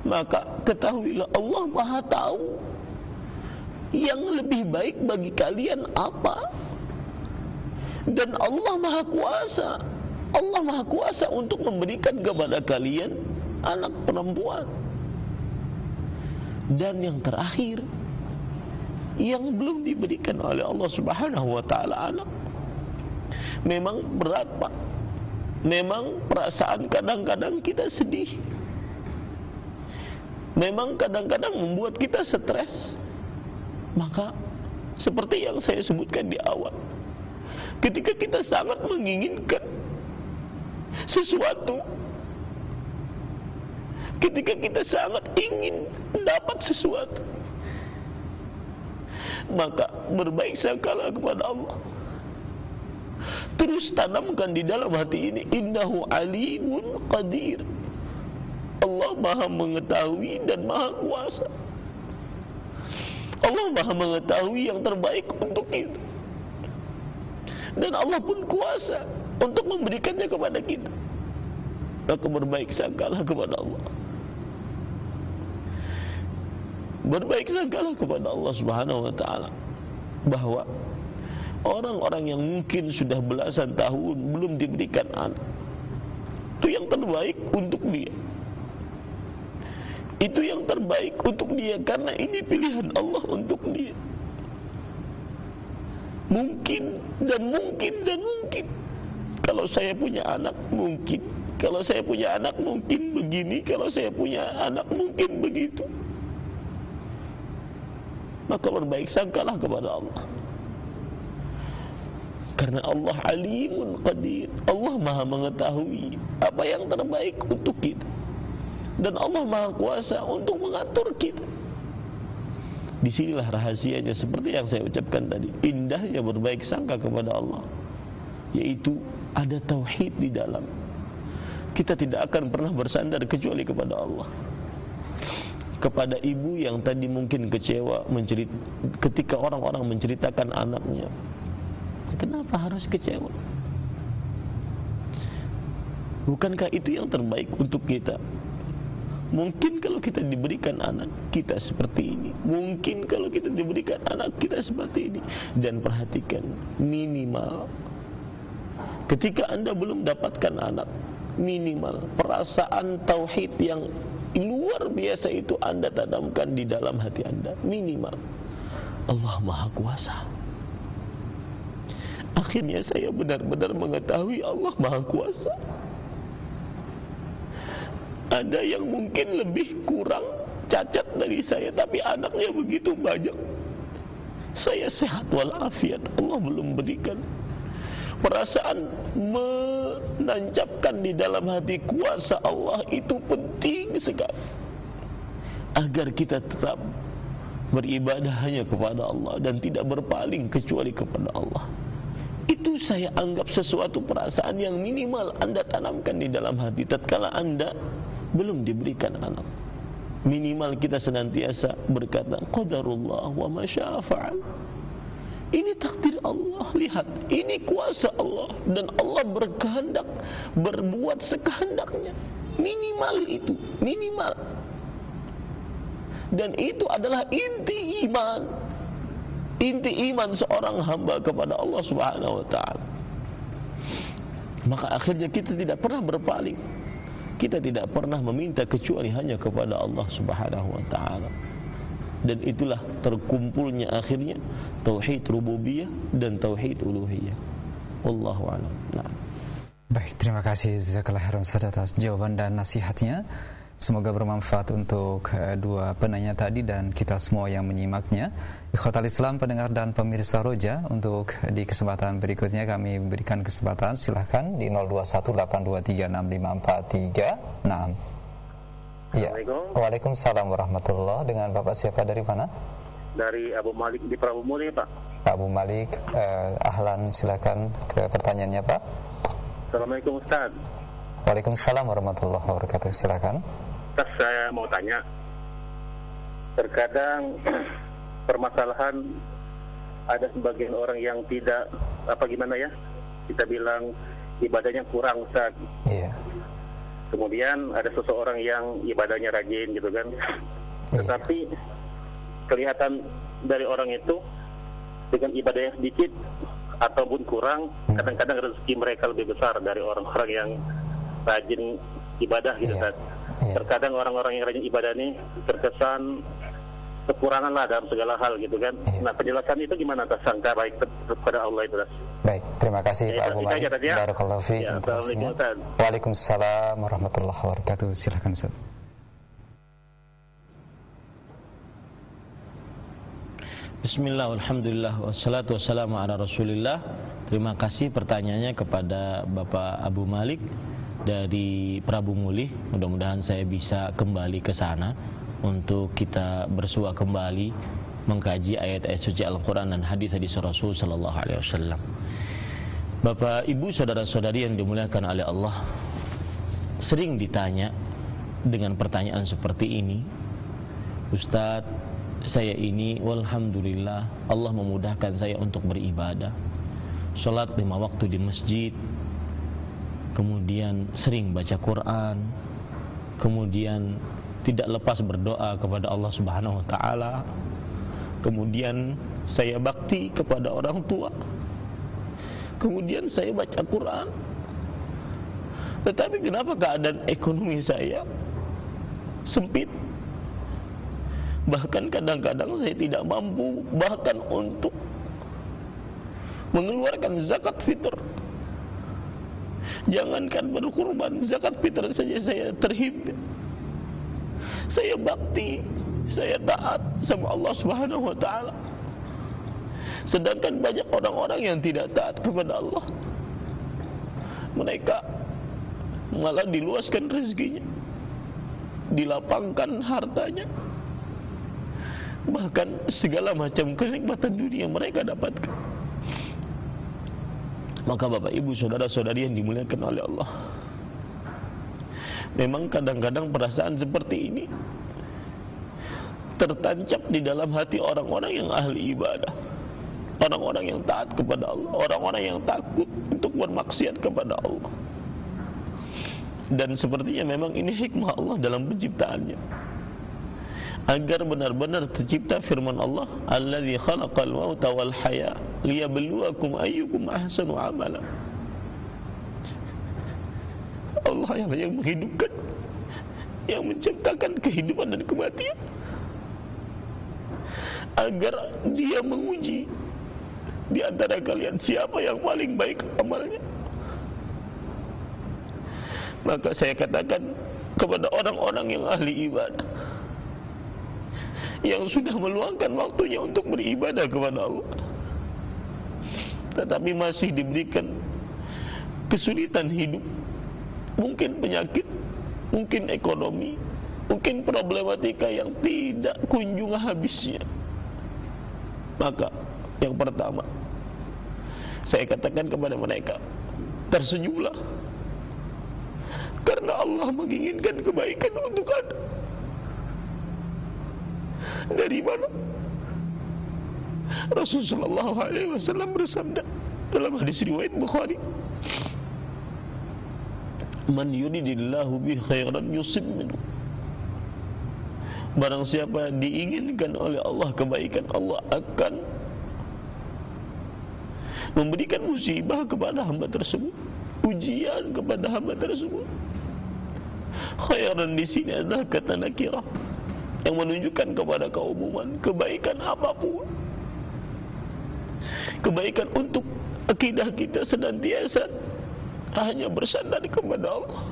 maka ketahuilah Allah Maha tahu yang lebih baik bagi kalian apa. Dan Allah Maha Kuasa Allah Maha Kuasa untuk memberikan kepada kalian anak perempuan dan yang terakhir yang belum diberikan oleh Allah Subhanahu wa taala anak. Memang berat Pak. Memang perasaan kadang-kadang kita sedih. Memang kadang-kadang membuat kita stres. Maka seperti yang saya sebutkan di awal ketika kita sangat menginginkan sesuatu ketika kita sangat ingin dapat sesuatu maka berbaik sangkalah kepada Allah. Terus tanamkan di dalam hati ini innahu alimun qadir. Allah maha mengetahui dan maha kuasa. Allah maha mengetahui yang terbaik untuk kita. Dan Allah pun kuasa untuk memberikannya kepada kita. Maka berbaik sangkalah kepada Allah berbaik sangkalah kepada Allah Subhanahu wa taala. Bahwa orang-orang yang mungkin sudah belasan tahun belum diberikan anak. Itu yang terbaik untuk dia. Itu yang terbaik untuk dia karena ini pilihan Allah untuk dia. Mungkin dan mungkin dan mungkin. Kalau saya punya anak mungkin. Kalau saya punya anak mungkin begini. Kalau saya punya anak mungkin begitu maka berbaik sangkalah kepada Allah karena Allah alimun qadir Allah maha mengetahui apa yang terbaik untuk kita dan Allah Maha Kuasa untuk mengatur kita. Disinilah rahasianya seperti yang saya ucapkan tadi. Indahnya berbaik sangka kepada Allah. Yaitu ada tauhid di dalam. Kita tidak akan pernah bersandar kecuali kepada Allah. Kepada ibu yang tadi mungkin kecewa mencerit ketika orang-orang menceritakan anaknya. Kenapa harus kecewa? Bukankah itu yang terbaik untuk kita? Mungkin kalau kita diberikan anak kita seperti ini Mungkin kalau kita diberikan anak kita seperti ini Dan perhatikan minimal Ketika anda belum dapatkan anak Minimal perasaan tauhid yang luar biasa itu anda tanamkan di dalam hati anda. Minimal. Allah Maha Kuasa. Akhirnya saya benar-benar mengetahui Allah Maha Kuasa. Ada yang mungkin lebih kurang cacat dari saya tapi anaknya begitu banyak. Saya sehat walafiat. Allah belum berikan perasaan menancapkan di dalam hati kuasa Allah itu penting sekali. Agar kita tetap beribadah hanya kepada Allah dan tidak berpaling kecuali kepada Allah. Itu saya anggap sesuatu perasaan yang minimal anda tanamkan di dalam hati. Tatkala anda belum diberikan anak minimal kita senantiasa berkata qadarullah wa ma fa'al ini takdir Allah. Lihat ini kuasa Allah. Dan Allah berkehendak berbuat sekehendaknya. Minimal itu minimal. Dan itu adalah inti iman. Inti iman seorang hamba kepada Allah Subhanahu wa taala. Maka akhirnya kita tidak pernah berpaling. Kita tidak pernah meminta kecuali hanya kepada Allah Subhanahu wa taala. Dan itulah terkumpulnya akhirnya tauhid rububiyah dan tauhid uluhiyah. Wallahu a'lam. Nah. Baik, terima kasih Zakallah atas jawaban dan nasihatnya. Semoga bermanfaat untuk uh, dua penanya tadi dan kita semua yang menyimaknya. Ikhwatal Islam pendengar dan pemirsa Roja untuk di kesempatan berikutnya kami berikan kesempatan silahkan di 0218236543. Nah. Ya. Waalaikumsalam warahmatullahi dengan Bapak siapa dari mana? Dari Abu Malik di Prabu Muli, Pak. Pak Abu Malik. Uh, ahlan silakan ke pertanyaannya Pak. Assalamualaikum Ustaz. Waalaikumsalam warahmatullahi wabarakatuh. Silakan. Ustaz saya mau tanya. Terkadang permasalahan ada sebagian orang yang tidak apa gimana ya? Kita bilang ibadahnya kurang Ustaz. Iya. Kemudian ada seseorang yang ibadahnya rajin gitu kan. Iya. Tetapi kelihatan dari orang itu dengan ibadah yang sedikit ataupun kurang, Hmm. kadang-kadang rezeki mereka lebih besar dari orang-orang yang rajin ibadah gitu Iya. kan. Iya. Terkadang orang-orang yang rajin ibadah ini terkesan kekurangan lah dalam segala hal gitu kan. Iya. Nah penjelasan itu gimana atas sangka baik kepada Allah itu? Baik, terima kasih Ya, Pak Abu tadi ya. Barakallahu fiik Ya, Ustaz. Waalaikumsalam warahmatullahi wabarakatuh. Silakan Ustaz. Bismillah, Alhamdulillah, wassalatu wassalamu ala rasulillah Terima kasih pertanyaannya kepada Bapak Abu Malik dari Prabu Mulih Mudah-mudahan saya bisa kembali ke sana Untuk kita bersua kembali Mengkaji ayat-ayat suci Al-Quran dan hadis-hadis Rasul Sallallahu Alaihi Wasallam. Bapak, Ibu, Saudara-saudari yang dimuliakan oleh Allah Sering ditanya dengan pertanyaan seperti ini Ustadz saya ini walhamdulillah Allah memudahkan saya untuk beribadah Sholat lima waktu di masjid Kemudian sering baca Quran Kemudian tidak lepas berdoa kepada Allah subhanahu wa ta'ala Kemudian saya bakti kepada orang tua Kemudian saya baca Quran Tetapi kenapa keadaan ekonomi saya sempit Bahkan kadang-kadang saya tidak mampu bahkan untuk mengeluarkan zakat fitr. Jangankan berkurban, zakat fitr saja saya terhimpit. Saya bakti, saya taat sama Allah Subhanahu wa taala. Sedangkan banyak orang-orang yang tidak taat kepada Allah. Mereka malah diluaskan rezekinya. Dilapangkan hartanya bahkan segala macam kenikmatan dunia mereka dapatkan. Maka Bapak Ibu saudara-saudari yang dimuliakan oleh Allah. Memang kadang-kadang perasaan seperti ini tertancap di dalam hati orang-orang yang ahli ibadah. Orang-orang yang taat kepada Allah, orang-orang yang takut untuk bermaksiat kepada Allah. Dan sepertinya memang ini hikmah Allah dalam penciptaannya agar benar-benar tercipta firman Allah allazi khalaqal mauta wal haya liyabluwakum ayyukum ahsanu amala Allah yang yang menghidupkan yang menciptakan kehidupan dan kematian. Agar dia menguji di antara kalian siapa yang paling baik amalnya. Maka saya katakan kepada orang-orang yang ahli ibadah yang sudah meluangkan waktunya untuk beribadah kepada Allah tetapi masih diberikan kesulitan hidup mungkin penyakit mungkin ekonomi mungkin problematika yang tidak kunjung habisnya. Maka yang pertama saya katakan kepada mereka tersenyumlah. Karena Allah menginginkan kebaikan untuk anda. Dari mana? Rasulullah sallallahu alaihi wasallam bersabda dalam hadis riwayat Bukhari Man yuridillahu bi khairan yusib minhu. Barang siapa diinginkan oleh Allah kebaikan Allah akan memberikan musibah kepada hamba tersebut ujian kepada hamba tersebut. Khairan di sini adalah kata nakirah yang menunjukkan kepada keumuman kebaikan apapun. Kebaikan untuk akidah kita senantiasa hanya bersandar kepada Allah.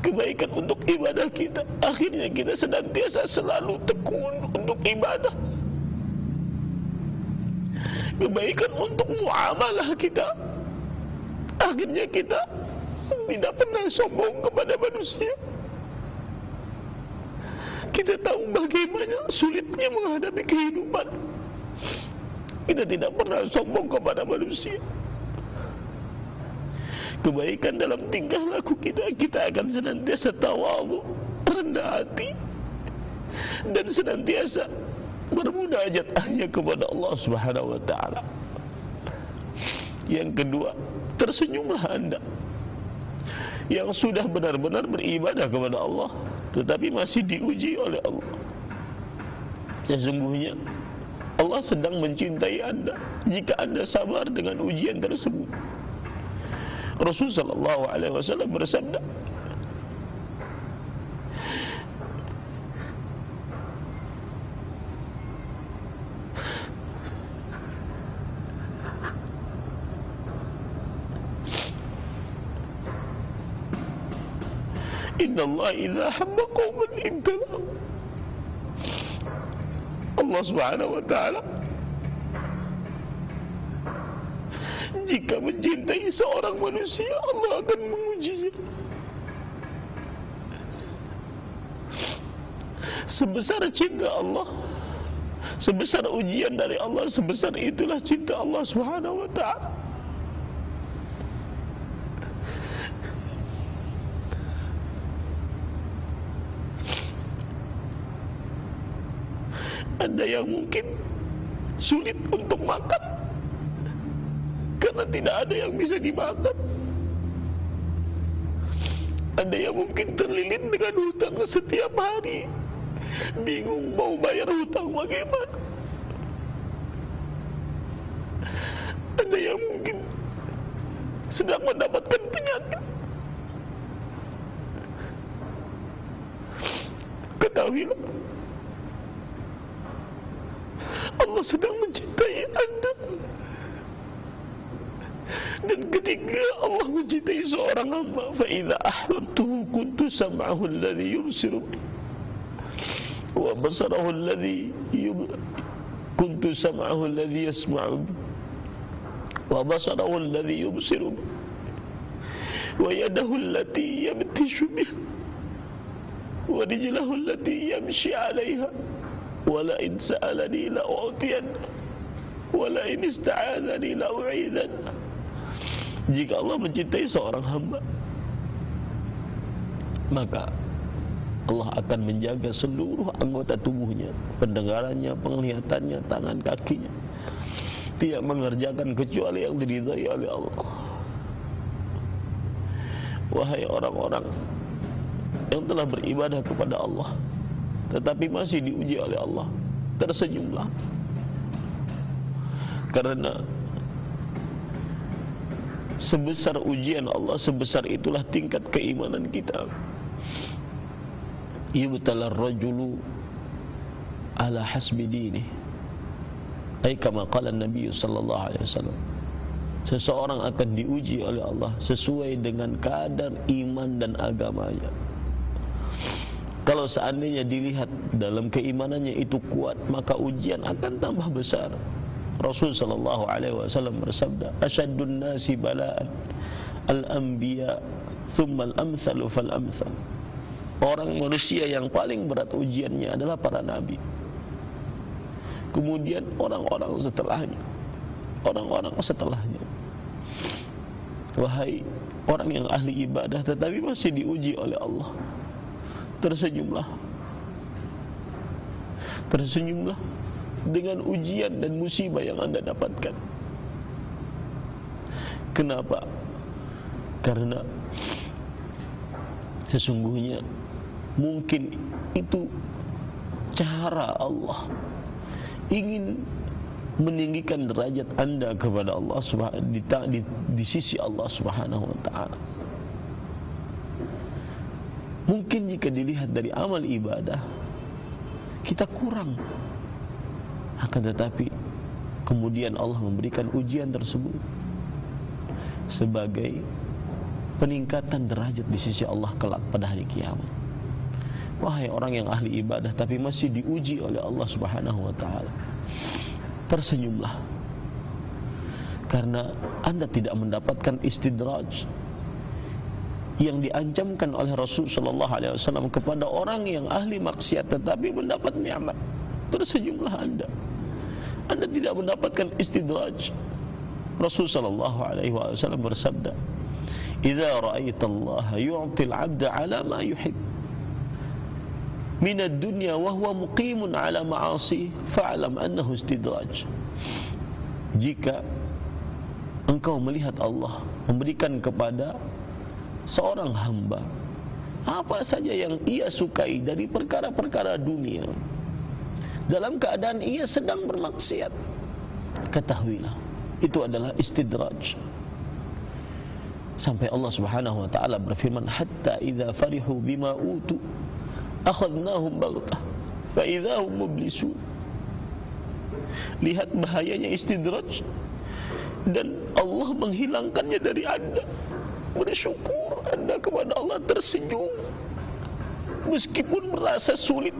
Kebaikan untuk ibadah kita akhirnya kita senantiasa selalu tekun untuk ibadah. Kebaikan untuk muamalah kita akhirnya kita tidak pernah sombong kepada manusia. Kita tahu bagaimana sulitnya menghadapi kehidupan. Kita tidak pernah sombong kepada manusia. Kebaikan dalam tingkah laku kita, kita akan senantiasa tawabu, rendah hati, dan senantiasa bermunajat hanya kepada Allah Subhanahu wa taala. Yang kedua, tersenyumlah Anda yang sudah benar-benar beribadah kepada Allah tetapi masih diuji oleh Allah. Sesungguhnya Allah sedang mencintai Anda jika Anda sabar dengan ujian tersebut. Rasul sallallahu alaihi wasallam bersabda, Inna Allah idha habba qawman ibtala Allah subhanahu wa Jika mencintai seorang manusia Allah akan mengujinya Sebesar cinta Allah Sebesar ujian dari Allah Sebesar itulah cinta Allah subhanahu wa ta'ala. Ada yang mungkin sulit untuk makan karena tidak ada yang bisa dimakan. Ada yang mungkin terlilit dengan hutang setiap hari, bingung mau bayar hutang bagaimana. Ada yang mungkin sedang mendapatkan penyakit. Ketahuilah Allah sedang mencintai anda Dan ketika Allah mencintai seorang hamba, فَإِذَا أَحْبَبْتُهُ كُنْتُ سَمْعَهُ الَّذِي يُبْصِرُ وَبَصَرَهُ الَّذِي يب... كُنْتُ سَمْعَهُ الَّذِي يَسْمَعُ وَبَصَرَهُ الَّذِي يُبْصِرُ وَيَدَهُ الَّتِي يَبْتِشُ بِهَا ورجله التي يمشي عليها. ولئن سألني لأعطين. ولئن استعاذني لأعيذن. Jika Allah mencintai seorang hamba maka Allah akan menjaga seluruh anggota tubuhnya pendengarannya, penglihatannya, tangan kakinya. Tidak mengerjakan kecuali yang diridhai oleh Allah. Wahai orang-orang yang telah beribadah kepada Allah tetapi masih diuji oleh Allah tersenyumlah. Karena sebesar ujian Allah sebesar itulah tingkat keimanan kita. Yubtala rajulu ala hasbi dini. Ay kama qala Nabi sallallahu alaihi wasallam seseorang akan diuji oleh Allah sesuai dengan kadar iman dan agamanya. Kalau seandainya dilihat dalam keimanannya itu kuat, maka ujian akan tambah besar. Rasul sallallahu alaihi wasallam bersabda, "Asyaddun nasi bala'an al-anbiya, thumma al-amsalu fal amsal." Orang manusia yang paling berat ujiannya adalah para nabi. Kemudian orang-orang setelahnya. Orang-orang setelahnya. Wahai orang yang ahli ibadah tetapi masih diuji oleh Allah tersenyumlah tersenyumlah dengan ujian dan musibah yang anda dapatkan. Kenapa? Karena sesungguhnya mungkin itu cara Allah ingin meninggikan derajat anda kepada Allah di, di, di sisi Allah subhanahu wa ta'ala. Mungkin jika dilihat dari amal ibadah kita kurang. Akan tetapi kemudian Allah memberikan ujian tersebut sebagai peningkatan derajat di sisi Allah kelak pada hari kiamat. Wahai orang yang ahli ibadah tapi masih diuji oleh Allah Subhanahu wa taala. Tersenyumlah. Karena Anda tidak mendapatkan istidraj yang diancamkan oleh Rasul sallallahu alaihi wasallam kepada orang yang ahli maksiat tetapi mendapat nikmat. Tersenyumlah Anda. Anda tidak mendapatkan istidraj. Rasul sallallahu alaihi wasallam bersabda, "Idza ra'aita Allah yu'ti al-'abda 'ala ma yuhib." min ad-dunya wa huwa muqimun 'ala ma'asi fa'lam annahu istidraj. Jika engkau melihat Allah memberikan kepada seorang hamba apa saja yang ia sukai dari perkara-perkara dunia dalam keadaan ia sedang bermaksiat. Ketahuilah itu adalah istidraj. Sampai Allah Subhanahu wa taala berfirman hatta idza farihu bima utu akhadnahum baghtah fa idza hum mublisun lihat bahayanya istidraj dan Allah menghilangkannya dari Anda. Bersyukur anda kepada Allah tersenyum. Meskipun merasa sulit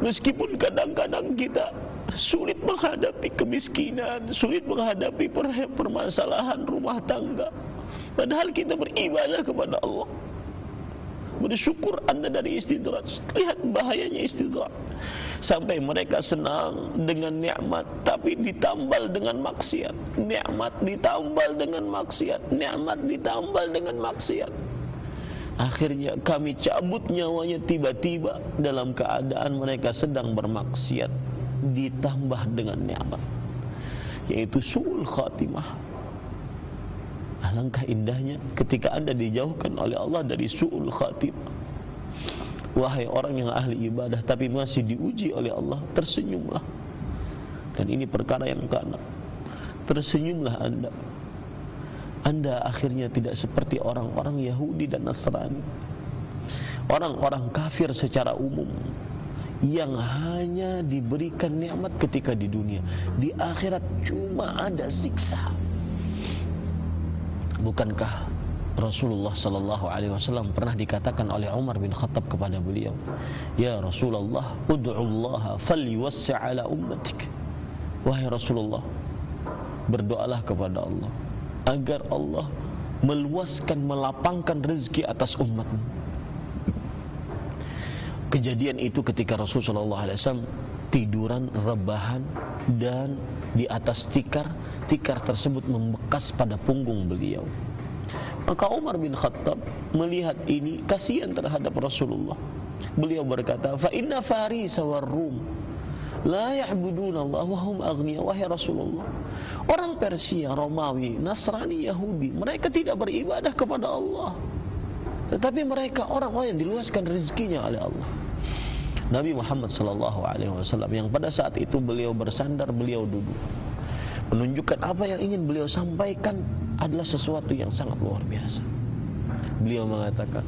meskipun kadang-kadang kita sulit menghadapi kemiskinan sulit menghadapi permasalahan rumah tangga padahal kita beribadah kepada Allah. Bersyukur anda dari istidraj lihat bahayanya istidraj sampai mereka senang dengan nikmat tapi ditambal dengan maksiat. Nikmat ditambal dengan maksiat. Nikmat ditambal dengan maksiat akhirnya kami cabut nyawanya tiba-tiba dalam keadaan mereka sedang bermaksiat ditambah dengan nikmat yaitu suul khatimah Alangkah indahnya ketika anda dijauhkan oleh Allah dari su'ul khatimah. Wahai orang yang ahli ibadah tapi masih diuji oleh Allah, tersenyumlah. Dan ini perkara yang kanak. Tersenyumlah anda. Anda akhirnya tidak seperti orang-orang Yahudi dan Nasrani. Orang-orang kafir secara umum yang hanya diberikan nikmat ketika di dunia. Di akhirat cuma ada siksa. Bukankah Rasulullah sallallahu alaihi wasallam pernah dikatakan oleh Umar bin Khattab kepada beliau, "Ya Rasulullah, ud'u Allah falyuwassi' ala ummatik." Wahai Rasulullah, berdoalah kepada Allah agar Allah meluaskan melapangkan rezeki atas umatmu. Kejadian itu ketika Rasulullah SAW tiduran rebahan dan di atas tikar tikar tersebut membekas pada punggung beliau. Maka Umar bin Khattab melihat ini kasihan terhadap Rasulullah. Beliau berkata fa inna faris war rum la ya'budun Allah wa hum aghniya wahai Rasulullah orang Persia Romawi Nasrani Yahudi mereka tidak beribadah kepada Allah tetapi mereka orang-orang yang diluaskan rezekinya oleh Allah Nabi Muhammad sallallahu alaihi wasallam yang pada saat itu beliau bersandar, beliau duduk. Menunjukkan apa yang ingin beliau sampaikan adalah sesuatu yang sangat luar biasa. Beliau mengatakan,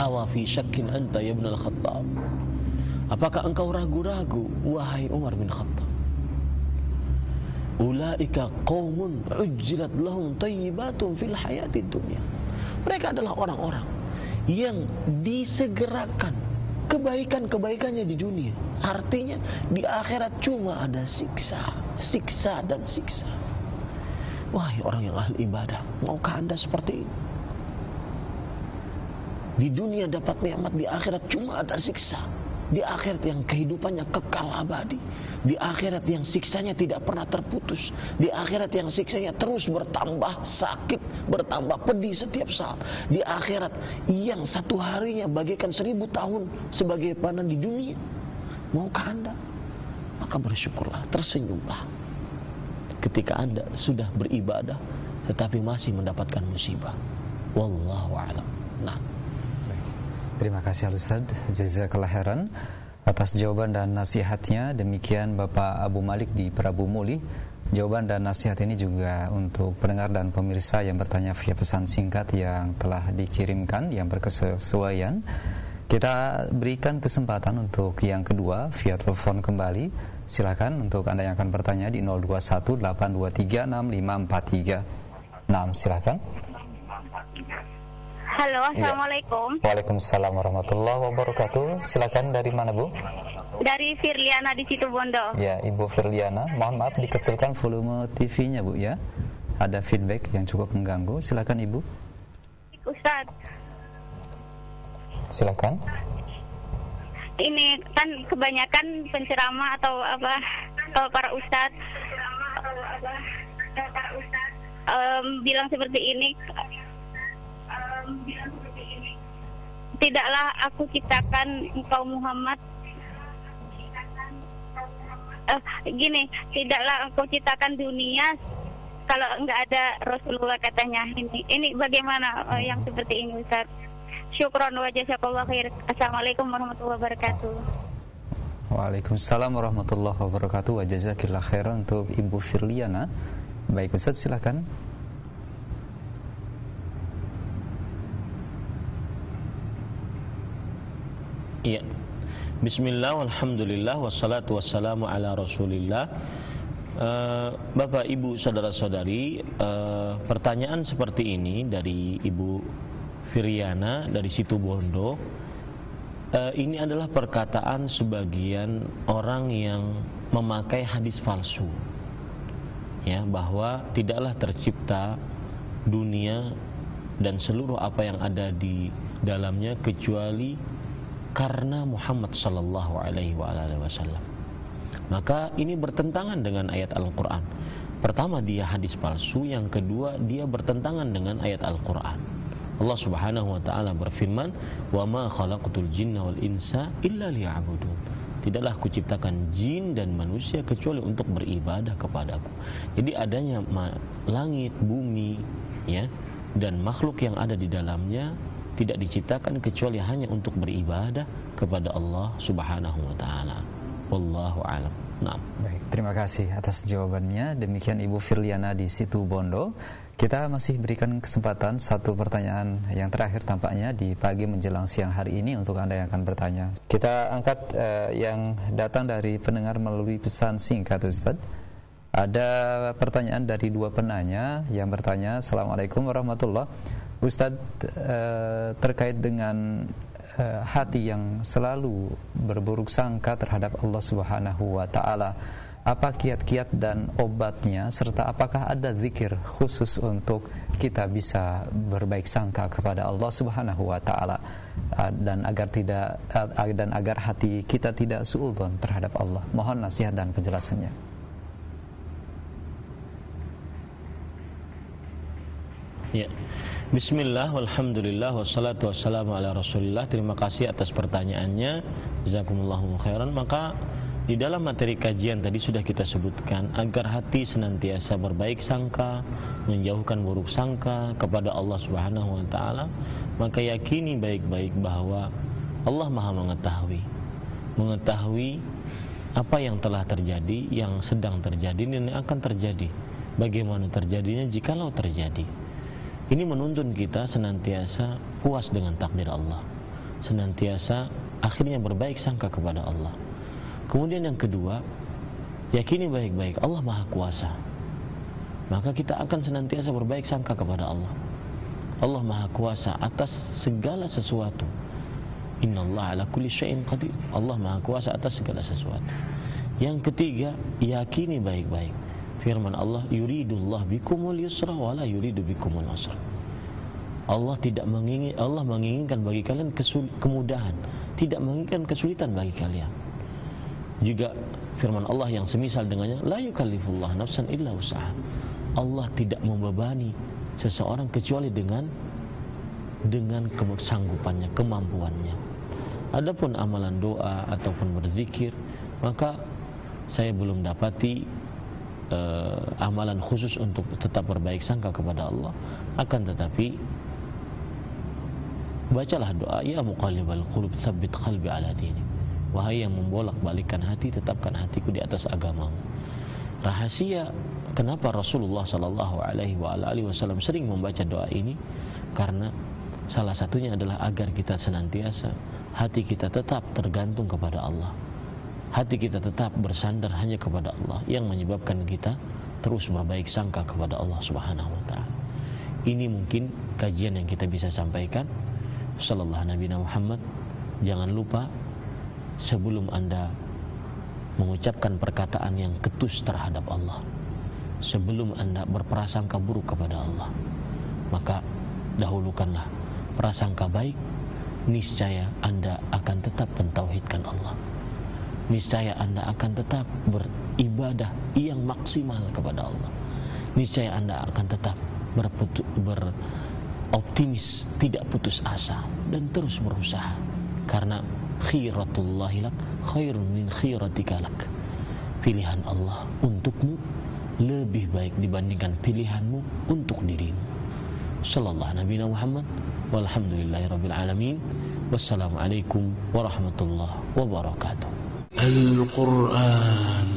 "Awa fi syakkin anta ya Ibn al-Khattab?" Apakah engkau ragu-ragu wahai Umar bin Khattab? Ulaika qaumun ujjilat lahum tayyibatun fil hayatid dunya. Mereka adalah orang-orang yang disegerakan kebaikan-kebaikannya di dunia. Artinya di akhirat cuma ada siksa, siksa dan siksa. Wahai orang yang ahli ibadah, maukah anda seperti ini? Di dunia dapat nikmat, di akhirat cuma ada siksa. Di akhirat yang kehidupannya kekal abadi. Di akhirat yang siksanya tidak pernah terputus. Di akhirat yang siksanya terus bertambah sakit bertambah pedih setiap saat. Di akhirat yang satu harinya bagaikan seribu tahun sebagai panen di dunia. Maukah anda? Maka bersyukurlah tersenyumlah. Ketika anda sudah beribadah tetapi masih mendapatkan musibah. Wallahu alam. Nah Terima kasih Al-Ustaz Jazakallah khairan atas jawaban dan nasihatnya. Demikian Bapak Abu Malik di Prabu Muli. Jawaban dan nasihat ini juga untuk pendengar dan pemirsa yang bertanya via pesan singkat yang telah dikirimkan yang berkesesuaian. Kita berikan kesempatan untuk yang kedua via telepon kembali. Silakan untuk Anda yang akan bertanya di 0218236543. Nah, silakan. Halo, iya. Assalamualaikum. Ya. Waalaikumsalam warahmatullahi wabarakatuh. Silakan dari mana Bu? Dari Firliana di situ Bondo. Ya, Ibu Firliana. Mohon maaf dikecilkan volume TV-nya Bu ya. Ada feedback yang cukup mengganggu. Silakan Ibu. Ustaz. Silakan. Ini kan kebanyakan penceramah atau apa uh, para ustadz um, bilang seperti ini tidaklah aku ciptakan engkau Muhammad. Uh, gini tidaklah engkau ciptakan dunia kalau enggak ada Rasulullah katanya. Ini ini bagaimana uh, yang seperti ini Ustaz? Syukron wa jazakallahu khair. Assalamualaikum warahmatullahi wabarakatuh. Waalaikumsalam warahmatullahi wabarakatuh. Wa jazakillah khairan untuk Ibu Firliana. Baik Ustaz silakan Iya. Bismillah, alhamdulillah, wassalatu wassalamu ala rasulillah. Uh, Bapak, Ibu, Saudara-saudari uh, Pertanyaan seperti ini dari Ibu Firiana dari situ Bondo uh, Ini adalah perkataan sebagian orang yang memakai hadis palsu. Ya Bahwa tidaklah tercipta dunia dan seluruh apa yang ada di dalamnya kecuali karena Muhammad sallallahu alaihi wasallam. Maka ini bertentangan dengan ayat Al-Qur'an. Pertama dia hadis palsu, yang kedua dia bertentangan dengan ayat Al-Qur'an. Allah Subhanahu wa taala berfirman, "Wa ma khalaqtul jinna wal insa illa liya'budun." Tidaklah aku ciptakan jin dan manusia kecuali untuk beribadah kepadaku. Jadi adanya langit, bumi, ya, dan makhluk yang ada di dalamnya tidak diciptakan kecuali hanya untuk beribadah kepada Allah Subhanahu wa taala. Wallahu alam. Nah. Baik, terima kasih atas jawabannya. Demikian Ibu Firliana di situ Bondo. Kita masih berikan kesempatan satu pertanyaan yang terakhir tampaknya di pagi menjelang siang hari ini untuk Anda yang akan bertanya. Kita angkat uh, yang datang dari pendengar melalui pesan singkat Ustaz. Ada pertanyaan dari dua penanya yang bertanya, Assalamualaikum warahmatullahi Ustadz uh, terkait dengan uh, hati yang selalu berburuk sangka terhadap Allah Subhanahu wa taala. Apa kiat-kiat dan obatnya serta apakah ada zikir khusus untuk kita bisa berbaik sangka kepada Allah Subhanahu wa taala uh, dan agar tidak uh, dan agar hati kita tidak suudzon terhadap Allah. Mohon nasihat dan penjelasannya. Ya. Bismillah, walhamdulillah, wassalatu wassalamu ala rasulillah. Terima kasih atas pertanyaannya. Jazakumullahu khairan. Maka di dalam materi kajian tadi sudah kita sebutkan Agar hati senantiasa berbaik sangka Menjauhkan buruk sangka kepada Allah subhanahu wa ta'ala Maka yakini baik-baik bahwa Allah maha mengetahui. Mengetahui apa yang telah terjadi Yang sedang terjadi dan akan terjadi. Bagaimana terjadinya jikalau terjadi ini menuntun kita senantiasa puas dengan takdir Allah. Senantiasa akhirnya berbaik sangka kepada Allah. Kemudian yang kedua, yakini baik-baik Allah Maha Kuasa. Maka kita akan senantiasa berbaik sangka kepada Allah. Allah Maha Kuasa atas segala sesuatu. Inna Allah ala kulli syai'in qadir. Allah Maha Kuasa atas segala sesuatu. Yang ketiga, yakini baik-baik firman Allah yuridullah bikumul yusra wala yuridu bikumul usra. Allah tidak mengingin Allah menginginkan bagi kalian kemudahan tidak menginginkan kesulitan bagi kalian. Juga firman Allah yang semisal dengannya la yukallifullah nafsan illa usaha Allah tidak membebani seseorang kecuali dengan dengan kesanggupannya kemampuannya. Adapun amalan doa ataupun berzikir maka saya belum dapati uh, amalan khusus untuk tetap berbaik sangka kepada Allah. Akan tetapi bacalah doa ya muqallibal qulub tsabbit qalbi ala dini wahai yang membolak-balikkan hati tetapkan hatiku di atas agamamu. Rahasia kenapa Rasulullah sallallahu alaihi wasallam sering membaca doa ini? Karena salah satunya adalah agar kita senantiasa hati kita tetap tergantung kepada Allah hati kita tetap bersandar hanya kepada Allah yang menyebabkan kita terus berbaik sangka kepada Allah Subhanahu wa taala. Ini mungkin kajian yang kita bisa sampaikan. Sallallahu Nabi Muhammad. Jangan lupa sebelum Anda mengucapkan perkataan yang ketus terhadap Allah, sebelum Anda berprasangka buruk kepada Allah, maka dahulukanlah prasangka baik, niscaya Anda akan tetap mentauhidkan Allah niscaya Anda akan tetap beribadah yang maksimal kepada Allah. Niscaya Anda akan tetap berputu, beroptimis, tidak putus asa dan terus berusaha. Karena khiratullahi lak khairun min khiratika lak. Pilihan Allah untukmu lebih baik dibandingkan pilihanmu untuk dirimu. Sallallahu Nabi Muhammad walhamdulillahi rabbil alamin. Wassalamualaikum warahmatullahi wabarakatuh. القرآن.